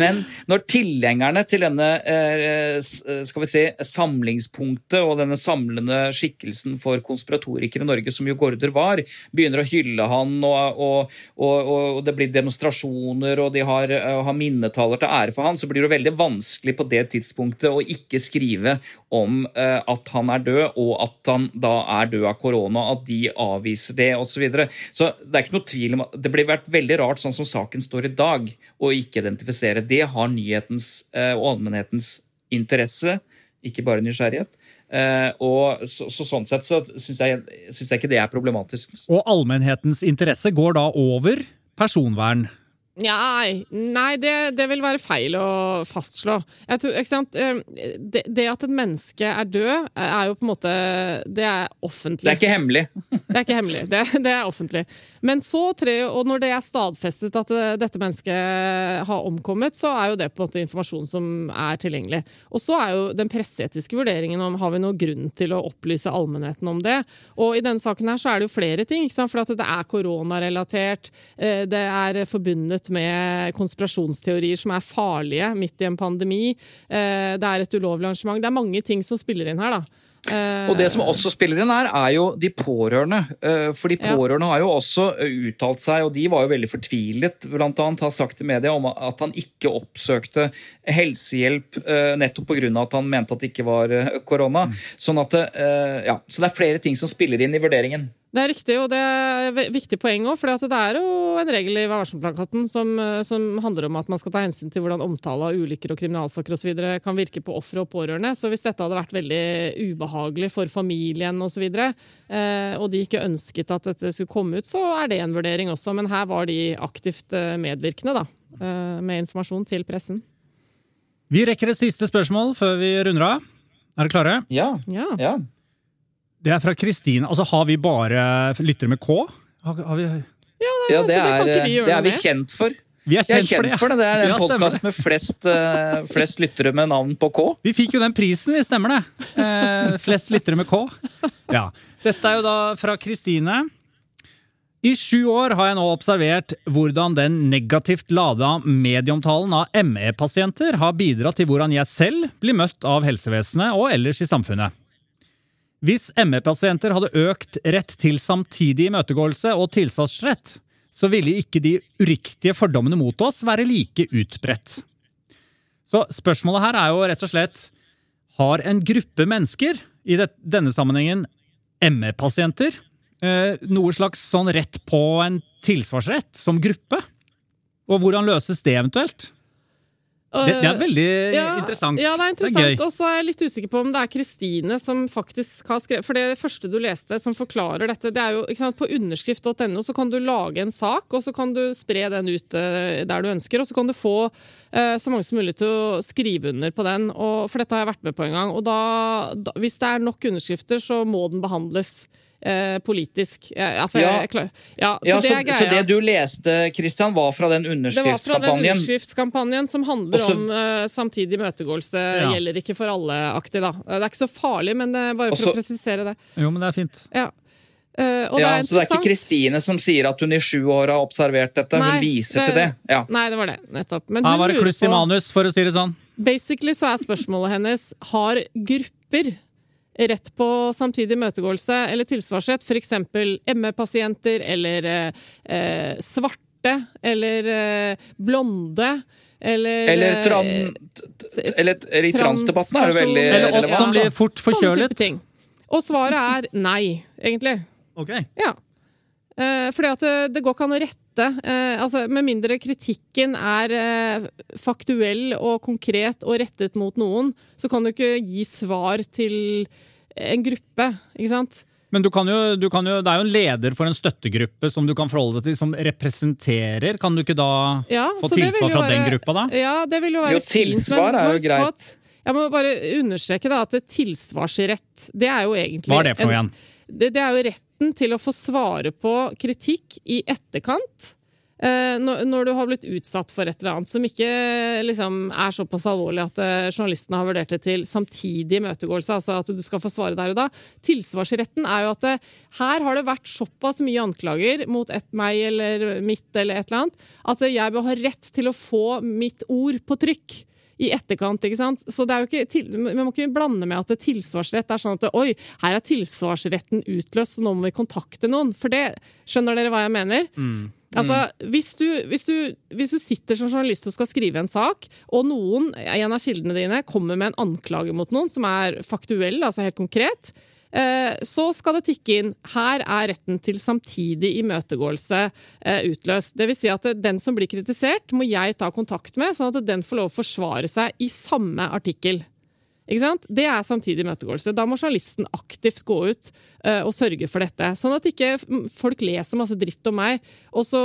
Men når tilhengerne til denne eh, skal vi si, samlingspunktet og denne samlende skikkelsen for konspiratorikere i Norge, som jo Gaarder var, begynner å hylle han, og, og, og, og det blir demonstrasjoner, og de har, eh, har minnetaler til ære for han, så blir det veldig vanskelig på det tidspunktet å ikke skrive om eh, at han er død, og at han da er død av korona, at de avviser det, osv. Så, videre. så det er ikke noe tvil om at det blir vært veldig rart sånn som saken står i dag, å ikke identifisere. Det har nyhetens eh, og allmennhetens interesse, ikke bare nysgjerrighet. Uh, og så, så Sånn sett så syns jeg, synes jeg ikke det er problematisk. Og allmennhetens interesse går da over personvern. Nei, nei det, det vil være feil å fastslå. Jeg tror, ikke sant? Eh, Det, det at et menneske er død, er jo på en måte Det er offentlig. Det er ikke hemmelig. Det er ikke hemmelig. Det, det er offentlig. Men så tre, og når det er stadfestet at eh, dette mennesket har omkommet, så er jo det på en måte informasjon som er tilgjengelig. Og så er jo den presseetiske vurderingen om har vi noen grunn til å opplyse allmennheten om det. Og i denne saken her så er det jo flere ting. For det er koronarelatert, eh, det er forbundet med konspirasjonsteorier som er farlige midt i en pandemi, eh, det er et ulovlig arrangement. Det er mange ting som spiller inn her, da. Og det som også spiller inn her, er jo de pårørende. Eh, For de Ja. pårørende har jo også eh, uttalt seg, og de var jo veldig fortvilet, annet har sagt til media om at han ikke oppsøkte helsehjelp eh, nettopp pga. at han mente at det ikke var eh, korona. Sånn at, eh, ja, Så det er flere ting som spiller inn i vurderingen. Det er riktig, og det er et viktig poeng òg. For det er jo en regel i Vær varsom-plakaten som, eh, som handler om at man skal ta hensyn til hvordan omtale av ulykker og kriminalsaker osv. kan virke på ofre og pårørende. Så hvis dette hadde vært veldig ubehagelig for familien osv., eh, og de ikke ønsket at dette skulle komme ut, så er det en vurdering også. Men her var de aktivt eh, medvirkende, da. eh, Med informasjon til pressen. Vi rekker et siste spørsmål før vi runder av. Er dere klare? Ja, Ja. ja. Det er fra Kristine. Altså, har vi bare lyttere med K? Har, har vi ja det, ja, det kan er, vi det er vi kjent for. Vi er Vi er kjent, for det. kjent for det. Det er en Ja, podkast med flest, uh, flest lyttere med navn på K. Vi fikk jo den prisen, vi stemmer det. Uh, flest lyttere med K. Ja. Dette er jo da fra Kristine. I sju år har jeg nå observert hvordan den negativt lada medieomtalen av ME-pasienter har bidratt til hvordan jeg selv blir møtt av helsevesenet og ellers i samfunnet. Hvis ME-pasienter hadde økt rett til samtidig imøtegåelse og tilsatsrett, så ville ikke de uriktige fordommene mot oss være like utbredt. Så spørsmålet her er jo rett og slett Har en gruppe mennesker, i denne sammenhengen ME-pasienter, eh, noe slags sånn rett på en tilsvarsrett som gruppe? Og hvordan løses det eventuelt? Det, det er veldig interessant. Ja, det er interessant. og så er jeg litt usikker på om det er Kristine som faktisk har skrevet For det første du leste som forklarer dette, det er jo sant, på underskrift.no så kan du lage en sak, og så kan du spre den ut eh, der du ønsker, og så kan du få eh, så mange som mulig til å skrive under på den. Og, for dette har jeg vært med på en gang. Og da, da, hvis det er nok underskrifter, så må den behandles. Eh, politisk. Eh, altså, Ja. jeg, ja, så Ja, det så, er så det du leste, Christian, var fra den underskriftskampanjen? Det var fra den underskriftskampanjen? som handler Også- om eh, samtidig møtegåelse Ja. gjelder ikke for alle-aktig. da. Eh, Det er ikke så farlig, men det er bare for Også- å presisere det. Jo, men det er fint. Ja. Uh, og Ja, det er så det er ikke. Kristine som sier at hun i sju år har observert dette? Nei, hun viser det- til det? Ja. Nei, det var det. Nettopp. Men Her var det kluss i manus, for å si det sånn. Basically så er spørsmålet hennes har grupper rett på samtidig imøtegåelse eller tilsvarsrett, f.eks. ME-pasienter eller eh, eh, svarte eller eh, blonde eller Eller, eh, tran, eller, eller i transdebatten er det veldig Eller oss som blir fort forkjølet. Og svaret er nei, egentlig. Ok. Ja. Eh, fordi at det, det går ikke an å rette. Eh, altså, med mindre kritikken er eh, faktuell og konkret og rettet mot noen, så kan du ikke gi svar til en gruppe, ikke sant? Men du kan jo, du kan jo, det er jo en leder for en støttegruppe som du kan forholde deg til, som representerer. Kan du ikke da Ja, få så det vil tilsvar fra fra den gruppa, da? Ja, det vil jo være Jo, tilsvar fint, er jo greit. Jeg må bare understreke da, at tilsvarsrett, det er jo egentlig Hva er det for noe en- igjen? Det, det er jo retten til å få svare på kritikk i etterkant. Eh, når, når du har blitt utsatt for et eller annet som ikke liksom, er såpass alvorlig at eh, journalistene har vurdert det til samtidig imøtegåelse, altså at du skal få svare der og da. Tilsvarsretten er jo at det, her har det vært såpass mye anklager mot et, meg eller mitt eller et eller annet, at jeg bør ha rett til å få mitt ord på trykk i etterkant. ikke sant? Så det er jo ikke, Vi må ikke blande med at det tilsvarsrett er sånn at oi, her er tilsvarsretten utløst, så nå må vi kontakte noen. For det Skjønner dere hva jeg mener? Altså, hvis du, hvis, du, hvis du sitter som journalist og skal skrive en sak, og noen, en av kildene dine, kommer med en anklage mot noen som er faktuell, altså helt konkret, så skal det tikke inn her er retten til samtidig imøtegåelse eh, utløst. Vil si at den som blir kritisert, må jeg ta kontakt med, sånn at den får lov å forsvare seg i samme artikkel. Det er samtidig imøtegåelse. Da må journalisten aktivt gå ut uh, og sørge for dette. Sånn at ikke folk leser masse dritt om meg, og så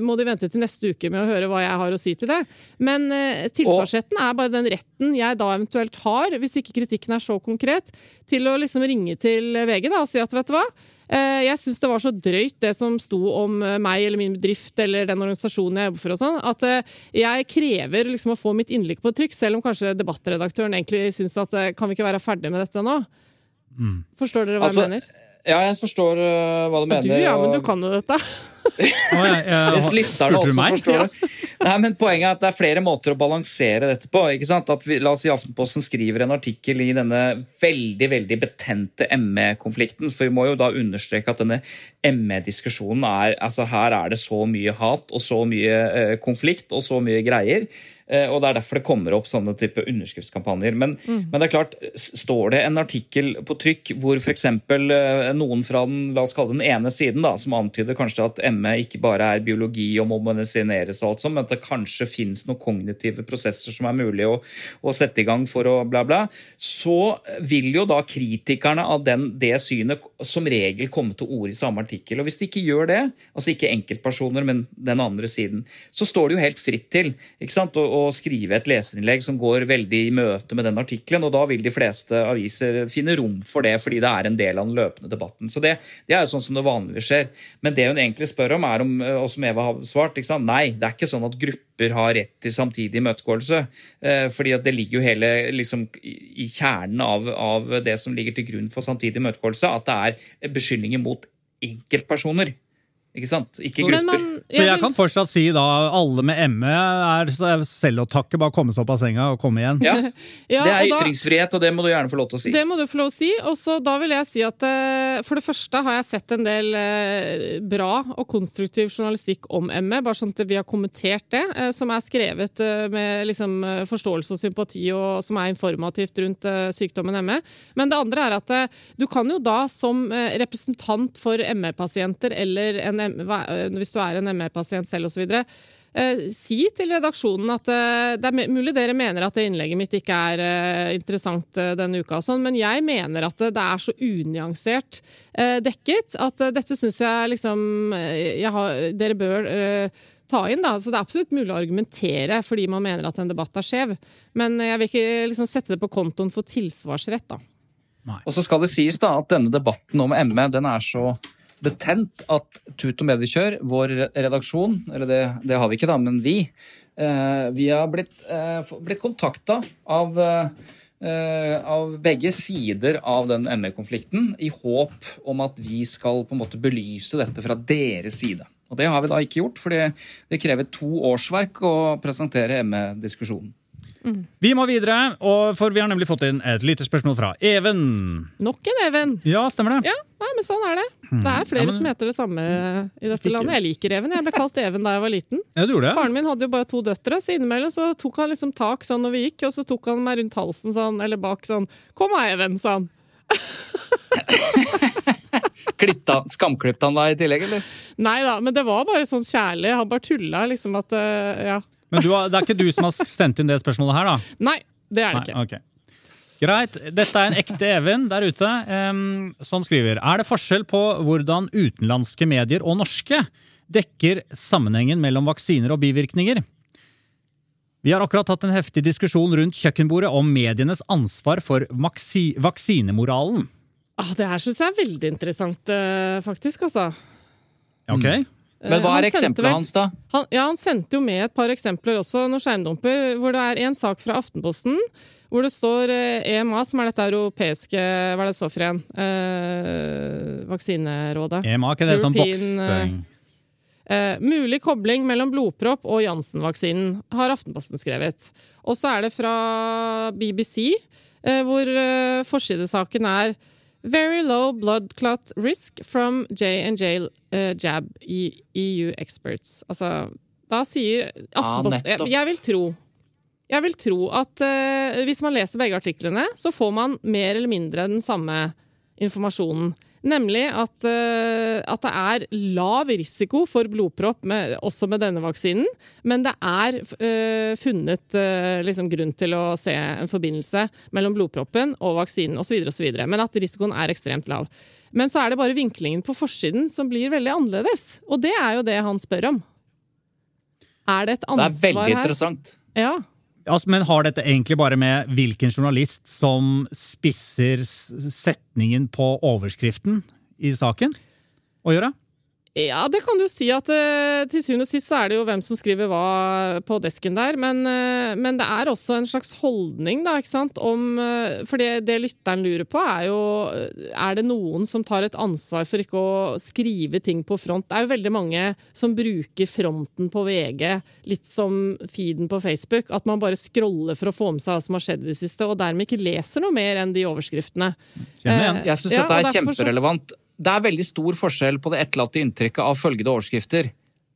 må de vente til neste uke med å høre hva jeg har å si til det. Men uh, tilsvarsretten er bare den retten jeg da eventuelt har, hvis ikke kritikken er så konkret, til å liksom ringe til VG da, og si at vet du hva, Eh, Jeg syns det var så drøyt, det som sto om eh, meg eller min bedrift eller den organisasjonen jeg jobber for, og sånn, at eh, jeg krever liksom å få mitt innlegg på trykk, selv om kanskje debattredaktøren egentlig syns at eh, kan vi ikke være ferdig med dette nå? Forstår dere hva Altså, jeg mener? Ja, jeg forstår uh, hva du Ja, mener. du, ja, men du kan jo dette. Hvis lytterne også forstår det. Nei, men Poenget er at det er flere måter å balansere dette på. ikke sant? At vi, La oss si Aftenposten skriver en artikkel i denne veldig veldig betente ME-konflikten. For vi må jo da understreke at denne ME-diskusjonen er altså Her er det så mye hat og så mye eh, konflikt og så mye greier. Eh, og Det er derfor det kommer opp sånne type underskriftskampanjer. Men, men det er klart, står det en artikkel på trykk hvor f.eks. Eh, noen fra den la oss kalle den ene siden, da, som antyder kanskje at ME ikke bare er biologi og må medisineres, og alt sånt, men at det kanskje finnes noen kognitive prosesser som er mulig å, å sette i gang for å bla, bla, så vil jo da kritikerne av den, det synet som regel komme til orde i samme artikkel. Og hvis de ikke gjør det, altså ikke enkeltpersoner, men den andre siden, så står det jo helt fritt til ikke sant? Å, å skrive et leserinnlegg som går veldig i møte med den artikkelen, og da vil de fleste aviser finne rom for det, fordi det er en del av den løpende debatten. Så det, det er jo sånn som det vanligvis skjer. Men det hun egentlig spør om, er om, og som Eva har svart, nei, det er ikke sånn at grupper har rett til samtidig imøtegåelse. Eh, fordi det ligger jo hele liksom, i kjernen av, av det som ligger til grunn for samtidig imøtegåelse, at det er beskyldninger mot enkeltpersoner. Ikke sant? Ikke Men grupper. man, Så jeg vil- kan fortsatt si da alle med ME er selv å takke, bare komme seg opp av senga og komme igjen. Ja, ja, det er og da- ytringsfrihet, og det må du gjerne få lov til å si. Det må du få lov til å si. Og så da vil jeg si at eh, for det første har jeg sett en del eh, bra og konstruktiv journalistikk om ME, bare sånn at vi har kommentert det, eh, som er skrevet med liksom, forståelse og sympati, og som er informativt rundt sykdommen ME. Men det andre er at du kan jo da som representant for ME-pasienter, eller en, hvis du er en ME-pasient selv osv., Eh, si til redaksjonen at eh, det er mulig dere mener at det innlegget mitt ikke er eh, interessant eh, denne uka, sånn, men jeg mener at det, er så unyansert eh, dekket at eh, dette syns jeg liksom eh, jeg har, Dere bør eh, ta inn. da, så Det er absolutt mulig å argumentere fordi man mener at en debatt er skjev, men jeg vil ikke liksom sette det på kontoen for tilsvarsrett. da. Og så skal det sies da at denne debatten om ME den er så betent at Tut og Mediekjør, vår redaksjon, eller det, det har vi ikke da, men vi, eh, vi har blitt, eh, blitt kontakta av eh, av begge sider av den ME-konflikten, i håp om at vi skal på en måte belyse dette fra deres side. Og Det har vi da ikke gjort, for det krever to årsverk å presentere ME-diskusjonen. Vi må videre, og for vi har nemlig fått inn et lytterspørsmål fra Even. Nok en Even. Ja, stemmer det? Ja, nei, men sånn er det. Det er flere Ja, men- som heter det samme i dette landet. Jeg liker Even. Jeg ble kalt Even da jeg var liten. Ja, du gjorde det? Faren min hadde jo bare to døtre, så innimellom så tok han liksom tak sånn når vi gikk, og så tok han meg rundt halsen sånn, eller bak sånn 'Kom her, Even', sa han. Klippta, skamklippte han deg i tillegg, eller? Nei da, men det var bare sånn kjærlig. Han bare tulla liksom at eh, Ja. Men du har, det er ikke du som har sendt inn det spørsmålet her, da? Nei, det er det Nei, ikke. ok. Greit. Dette er en ekte Even der ute um, som skriver Er det forskjell på hvordan utenlandske medier og norske dekker sammenhengen mellom vaksiner og bivirkninger? Vi har akkurat hatt en heftig diskusjon rundt kjøkkenbordet om medienes ansvar for vaksi vaksinemoralen. Ah, det her syns jeg er veldig interessant, eh, faktisk, altså. Ok? Men hva er han eksempelet vel- hans, da? Han, ja, han sendte jo med et par eksempler også, noen skjermdumper, hvor det er en sak fra Aftenposten hvor det står eh, EMA, som er dette europeiske Hva er det så står for en? Eh, vaksinerådet. EMA, ikke det sånn European, boksing? Eh, mulig kobling mellom blodpropp og Janssen-vaksinen, har Aftenposten skrevet. Og så er det fra BBC, eh, hvor eh, forsidesaken er Very low blood clot risk from J&J eh, jab i EU experts. Altså, da sier Aftenposten jeg, jeg vil tro jeg vil tro at uh, hvis man leser begge artiklene, så får man mer eller mindre den samme informasjonen. Nemlig at, uh, at det er lav risiko for blodpropp med, også med denne vaksinen, men det er uh, funnet uh, liksom grunn til å se en forbindelse mellom blodproppen og vaksinen osv. Men at risikoen er ekstremt lav. Men så er det bare vinklingen på forsiden som blir veldig annerledes. Og det er jo det han spør om. Er det et ansvar her? Det er veldig her? interessant. Ja. Altså, men har dette egentlig bare med hvilken journalist som spisser setningen på overskriften i saken å gjøre? Ja, det kan du si at eh, til syvende og sist så er det jo hvem som skriver hva på desken der. Men, eh, men det er også en slags holdning, da, ikke sant, om eh, For det, det lytteren lurer på, er jo Er det noen som tar et ansvar for ikke å skrive ting på front? Det er jo veldig mange som bruker fronten på VG litt som feeden på Facebook. At man bare scroller for å få med seg hva som har skjedd i det siste, og dermed ikke leser noe mer enn de overskriftene. Jeg syns Ja, dette er kjemperelevant. så-. Det er veldig stor forskjell på det etterlatte inntrykket av følgende overskrifter.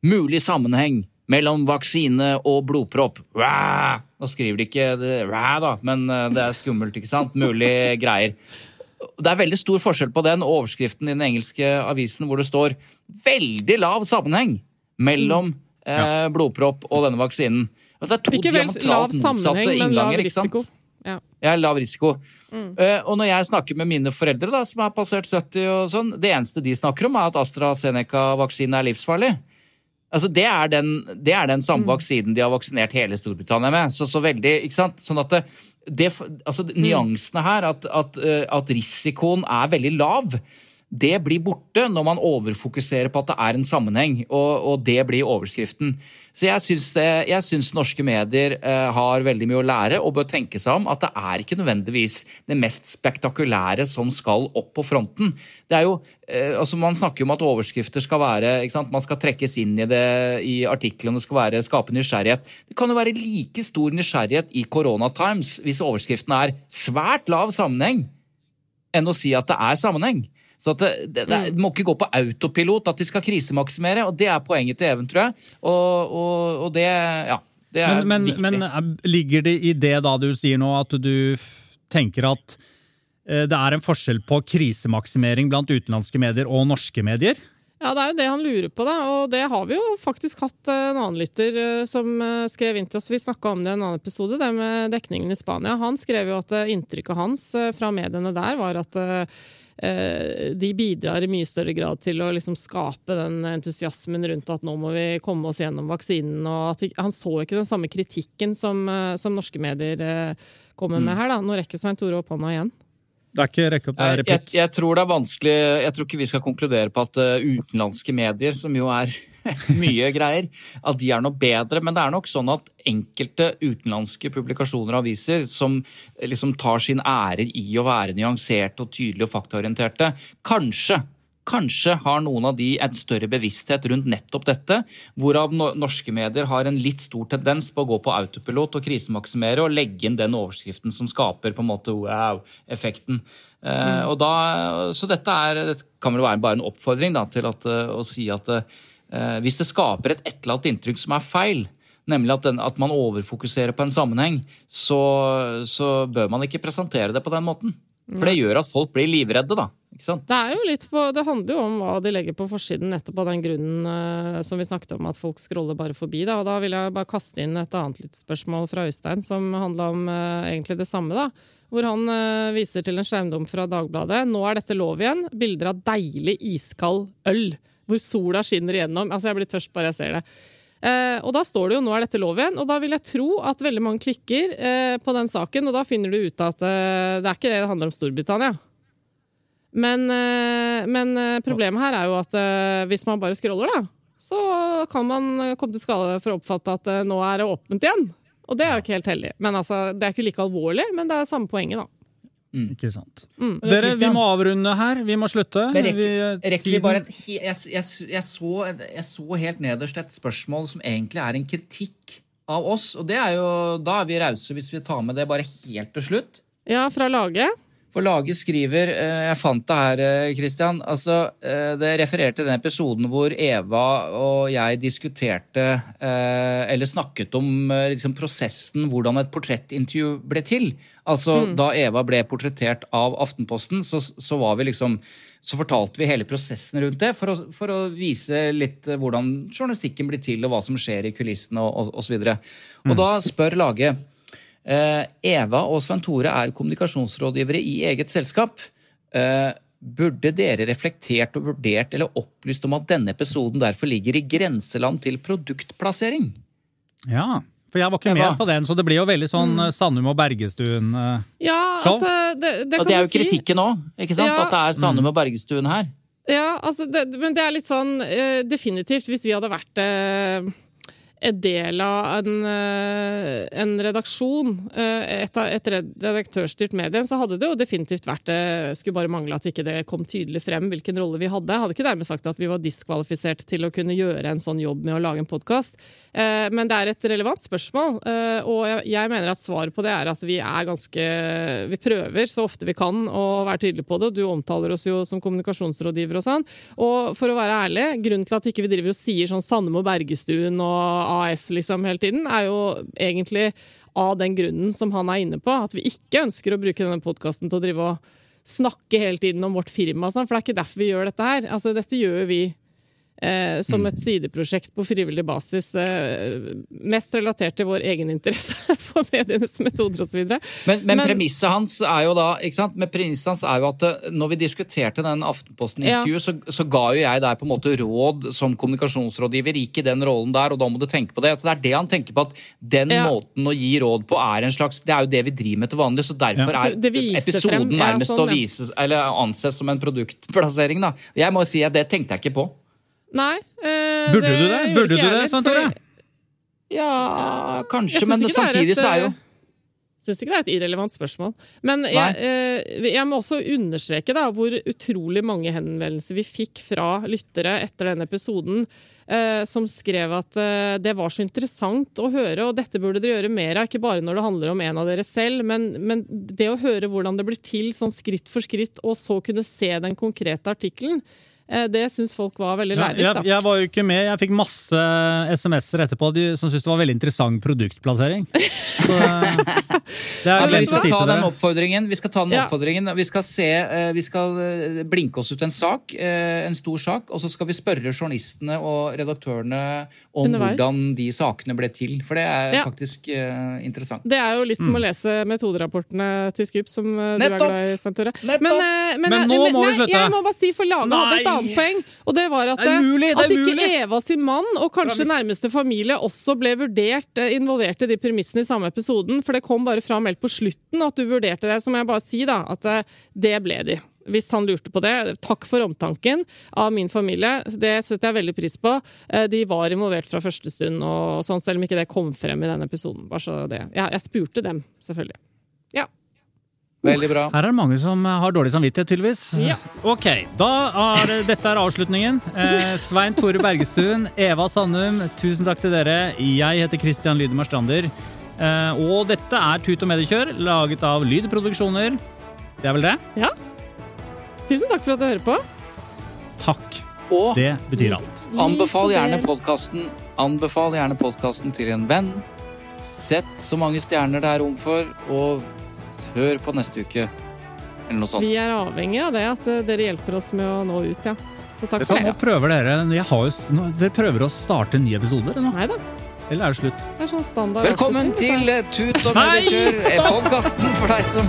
Mulig sammenheng mellom vaksine og blodpropp. Wah! Nå skriver de ikke wah, da, men eh, det er skummelt, ikke sant? Mulig greier. Det er veldig stor forskjell på den overskriften i den engelske avisen hvor det står 'veldig lav sammenheng mellom eh, blodpropp og denne vaksinen'. Altså, det er to Ikke vel lav sammenheng, men lav risiko. ikke sant? Ja. Jeg er lav risiko. Eh, og når jeg snakker med mine foreldre da, som har passert 70 og sånn, det eneste de snakker om er at AstraZeneca-vaksinen er livsfarlig. Altså, det er den, det er den samme vaksinen de har vaksinert hele Storbritannia med. Så, så veldig, ikke sant? Sånn at det, det, altså, Nyansene her, at, at, eh, at risikoen er veldig lav, det blir borte når man overfokuserer på at det er en sammenheng, og, og det blir overskriften. Så jeg syns, norske medier eh, har veldig mye å lære og bør tenke seg om at det er ikke nødvendigvis det mest spektakulære som skal opp på fronten. Det er jo, eh, altså Man snakker om at overskrifter skal være ikke sant? Man skal trekkes inn i det i artiklene, skal være, skape nysgjerrighet. Det kan jo være like stor nysgjerrighet i Corona Times hvis overskriften er 'svært lav sammenheng' enn å si at det er sammenheng. Så at det, det, det, det må ikke gå på autopilot at de skal krisemaksimere, og det er poenget til Even, tror jeg. Og, og, og det, ja, det er Men, men, viktig. men er- ligger det i det da du sier nå, at du tenker at eh, det er en forskjell på krisemaksimering blant utenlandske medier og norske medier? Ja, det er jo det han lurer på, da. Og det har vi jo faktisk hatt eh, en annen lytter eh, som eh, skrev inn til oss. Vi snakka om det i en annen episode, det med dekningen i Spania. Han skrev jo at eh, inntrykket hans eh, fra mediene der var at eh, eh, de bidrar i mye større grad til å liksom skape den entusiasmen rundt at nå må vi komme oss gjennom vaksinen. og at Han så ikke den samme kritikken som, eh, som norske medier eh, kommer med her. da. Nå rekker Svein Tore opp hånda igjen. Det er ikke rekke opp, det er jeg, replikk. jeg tror det er vanskelig Jeg tror ikke vi skal konkludere på at eh, utenlandske medier, som jo er mye greier, at de er noe bedre. Men det er nok sånn at enkelte utenlandske publikasjoner og aviser som eh, liksom tar sin ære i å være nyanserte og tydelige og faktaorienterte, kanskje Kanskje har noen av de et større bevissthet rundt nettopp dette, hvorav norske medier har en litt stor tendens på å gå på autopilot og krisemaksimere og legge inn den overskriften som skaper på en måte wow-effekten. Mm. Uh, så dette, er, dette kan vel være bare en oppfordring da, til at, uh, å si at uh, hvis det skaper et etterlatt inntrykk som er feil, nemlig at, den, at man overfokuserer på en sammenheng, så, så bør man ikke presentere det på den måten. For det gjør at folk blir livredde, da. Ikke sant? Det er jo litt på, det handler jo om hva de legger på forsiden, nettopp av den grunnen uh, som vi snakket om, at folk scroller bare forbi. Da. Og da vil jeg bare kaste inn et annet litt spørsmål fra Øystein, som handla om uh, egentlig det samme. da. Hvor han uh, viser til en skjermdom fra Dagbladet. Nå er dette lov igjen. Bilder av deilig iskald øl. Hvor sola skinner igjennom. Altså, jeg blir tørst bare jeg ser det. Eh, og da står det jo 'nå er dette lov igjen', og da vil jeg tro at veldig mange klikker eh, på den saken, og da finner du ut at eh, det er ikke det det handler om Storbritannia. Men, men problemet her er jo at hvis man bare scroller, da, så kan man komme til skade for å oppfatte at nå er det åpent igjen. Og det er jo ikke helt heldig. Men altså, Det er ikke like alvorlig, men det er samme poenget, da. Ikke sant. Mm. Dere, vi må avrunde her. Vi må slutte. Men rekker, rekker vi bare et jeg, jeg, jeg, så, jeg så helt nederst et spørsmål som egentlig er en kritikk av oss. Og det er jo, da er vi rause hvis vi tar med det bare helt til slutt. Ja, fra laget. For laget skriver eh, Jeg fant det her, eh, Christian. Altså, eh, det refererer til den episoden hvor Eva og jeg diskuterte Eller snakket om liksom prosessen, hvordan et portrettintervju ble til. Altså, Da Eva ble portrettert av Aftenposten, så, så var vi liksom så fortalte vi hele prosessen rundt det for å, for å vise litt hvordan journalistikken blir til, og hva som skjer i kulissene og osv. Og, og da spør laget Eva og Svein Tore er kommunikasjonsrådgivere i eget selskap. Eh, burde dere reflektert og vurdert eller opplyst om at denne episoden derfor ligger i grenseland til produktplassering? Ja, for jeg var ikke Eva. med på den, så det blir jo veldig sånn mm. Sandum og Bergestuen. eh. Ja, altså Det, det Og det er jo kritikken òg, ikke sant? Ja. At det er Sandum og Bergestuen her. Ja, altså, det, men det er litt sånn uh, definitivt Hvis vi hadde vært eh, en del av en, eh, en redaksjon, eh, et, et redaktørstyrt medie, så hadde det jo definitivt vært det. Skulle bare mangle at ikke det kom tydelig frem hvilken rolle vi hadde. Hadde ikke dermed sagt at vi var diskvalifisert til å kunne gjøre en sånn jobb med å lage en podkast. Men det er et relevant spørsmål, eh, og jeg- jeg mener at svaret på det er at vi er ganske Vi prøver så ofte vi kan å være tydelige på det. Du omtaler oss jo som kommunikasjonsrådgiver og sånn. Og for å være ærlig, grunnen til at ikke vi driver og sier sånn Sandemo Bergestuen og AS liksom hele tiden, er jo egentlig av den grunnen som han er inne på, at vi ikke ønsker å bruke denne podkasten til å drive og snakke hele tiden om vårt firma sånn, for det er ikke derfor vi gjør dette her. Altså, dette gjør vi eh, som et sideprosjekt på frivillig basis, eh, mest relatert til vår egen interesse for medienes metoder osv. Men, men, Men- premisset hans er jo da? Men premisset hans er jo at eh, når vi diskuterte den Aftenposten-intervjuet, så, så ga jo jeg deg på en måte råd som kommunikasjonsrådgiver. Gikk i den rollen der, og da må du tenke på det. Så det er det han tenker på, at den Ja. måten å gi råd på er en slags Det er jo det vi driver med til vanlig, så derfor Ja. er Så det episoden frem, ja, nærmest sånn, å vise, eller anses som en produktplassering, da. Jeg må si at det tenkte jeg ikke på. Nei. eh, Burde du det? Burde du det, Svein Tore? Ja, kanskje, men er samtidig et, så er jo eh, Syns ikke det er et irrelevant spørsmål. Men jeg, eh, jeg må også understreke da, hvor utrolig mange henvendelser vi fikk fra lyttere etter denne episoden, eh, som skrev at eh, det var så interessant å høre, og dette burde dere gjøre mer av. Ikke bare når det handler om en av dere selv, men, men det å høre hvordan det blir til sånn skritt for skritt, og så kunne se den konkrete artikkelen, det syns folk var veldig lærerikt. Ja, jeg, jeg var jo ikke med. Jeg fikk masse SMS-er etterpå de, som syntes det var veldig interessant produktplassering. Så, det er ja, vi skal si ta den oppfordringen. Vi skal ta den Ja. oppfordringen. Vi skal se, eh, vi skal eh, blinke oss ut en sak, eh, en stor sak, og så skal vi spørre journalistene og redaktørene om Underveis. hvordan de sakene ble til. For det er Ja. faktisk uh, interessant. Det er jo litt som å lese metoderapportene til Skup, som Nettopp! du er glad i, Svein Tore. Men, eh, Men eh, nå må vi slutte. Jeg må bare si, for Lage hadde et Nei! Annet poeng. Og det var at, Det mulig, at ikke mulig. Eva sin mann og kanskje nærmeste familie også ble vurdert eh, involvert i de premissene i samme episoden. For det kom bare fram helt på slutten at du vurderte det. Så må jeg bare si da, at eh, det ble de. Hvis han lurte på det. Takk for omtanken av min familie. Det setter jeg veldig pris på. Eh, De var involvert fra første stund, og sånn, selv om ikke det kom frem i denne episoden. Bare så det. Ja, jeg spurte dem, selvfølgelig. Veldig bra. Her er det mange som har dårlig samvittighet, tydeligvis. Ja. Ok, da er dette er avslutningen. Eh, Svein Tore Bergestuen, Eva Sandum, tusen takk til dere. Jeg heter Christian Lydemar Strander. Eh, og dette er Tut og mediekjør, laget av Lyd Produksjoner. Det er vel det? ja. Tusen takk for at du hører på. Takk. Og Det betyr alt. anbefal gjerne podkasten Anbefal gjerne podkasten til en venn. Sett så mange stjerner det er rom for, og hør på neste uke. Eller noe sånt. Vi er avhengig av det, at eh, dere hjelper oss med å nå ut, ja. Så takk for det. nå prøver dere jeg har jo, nå, Dere prøver å starte nye episoder? Nå. Nei da, Eller er det slutt? det er sånn standard. Velkommen til eh, Tut og mediekjør, podkasten for deg som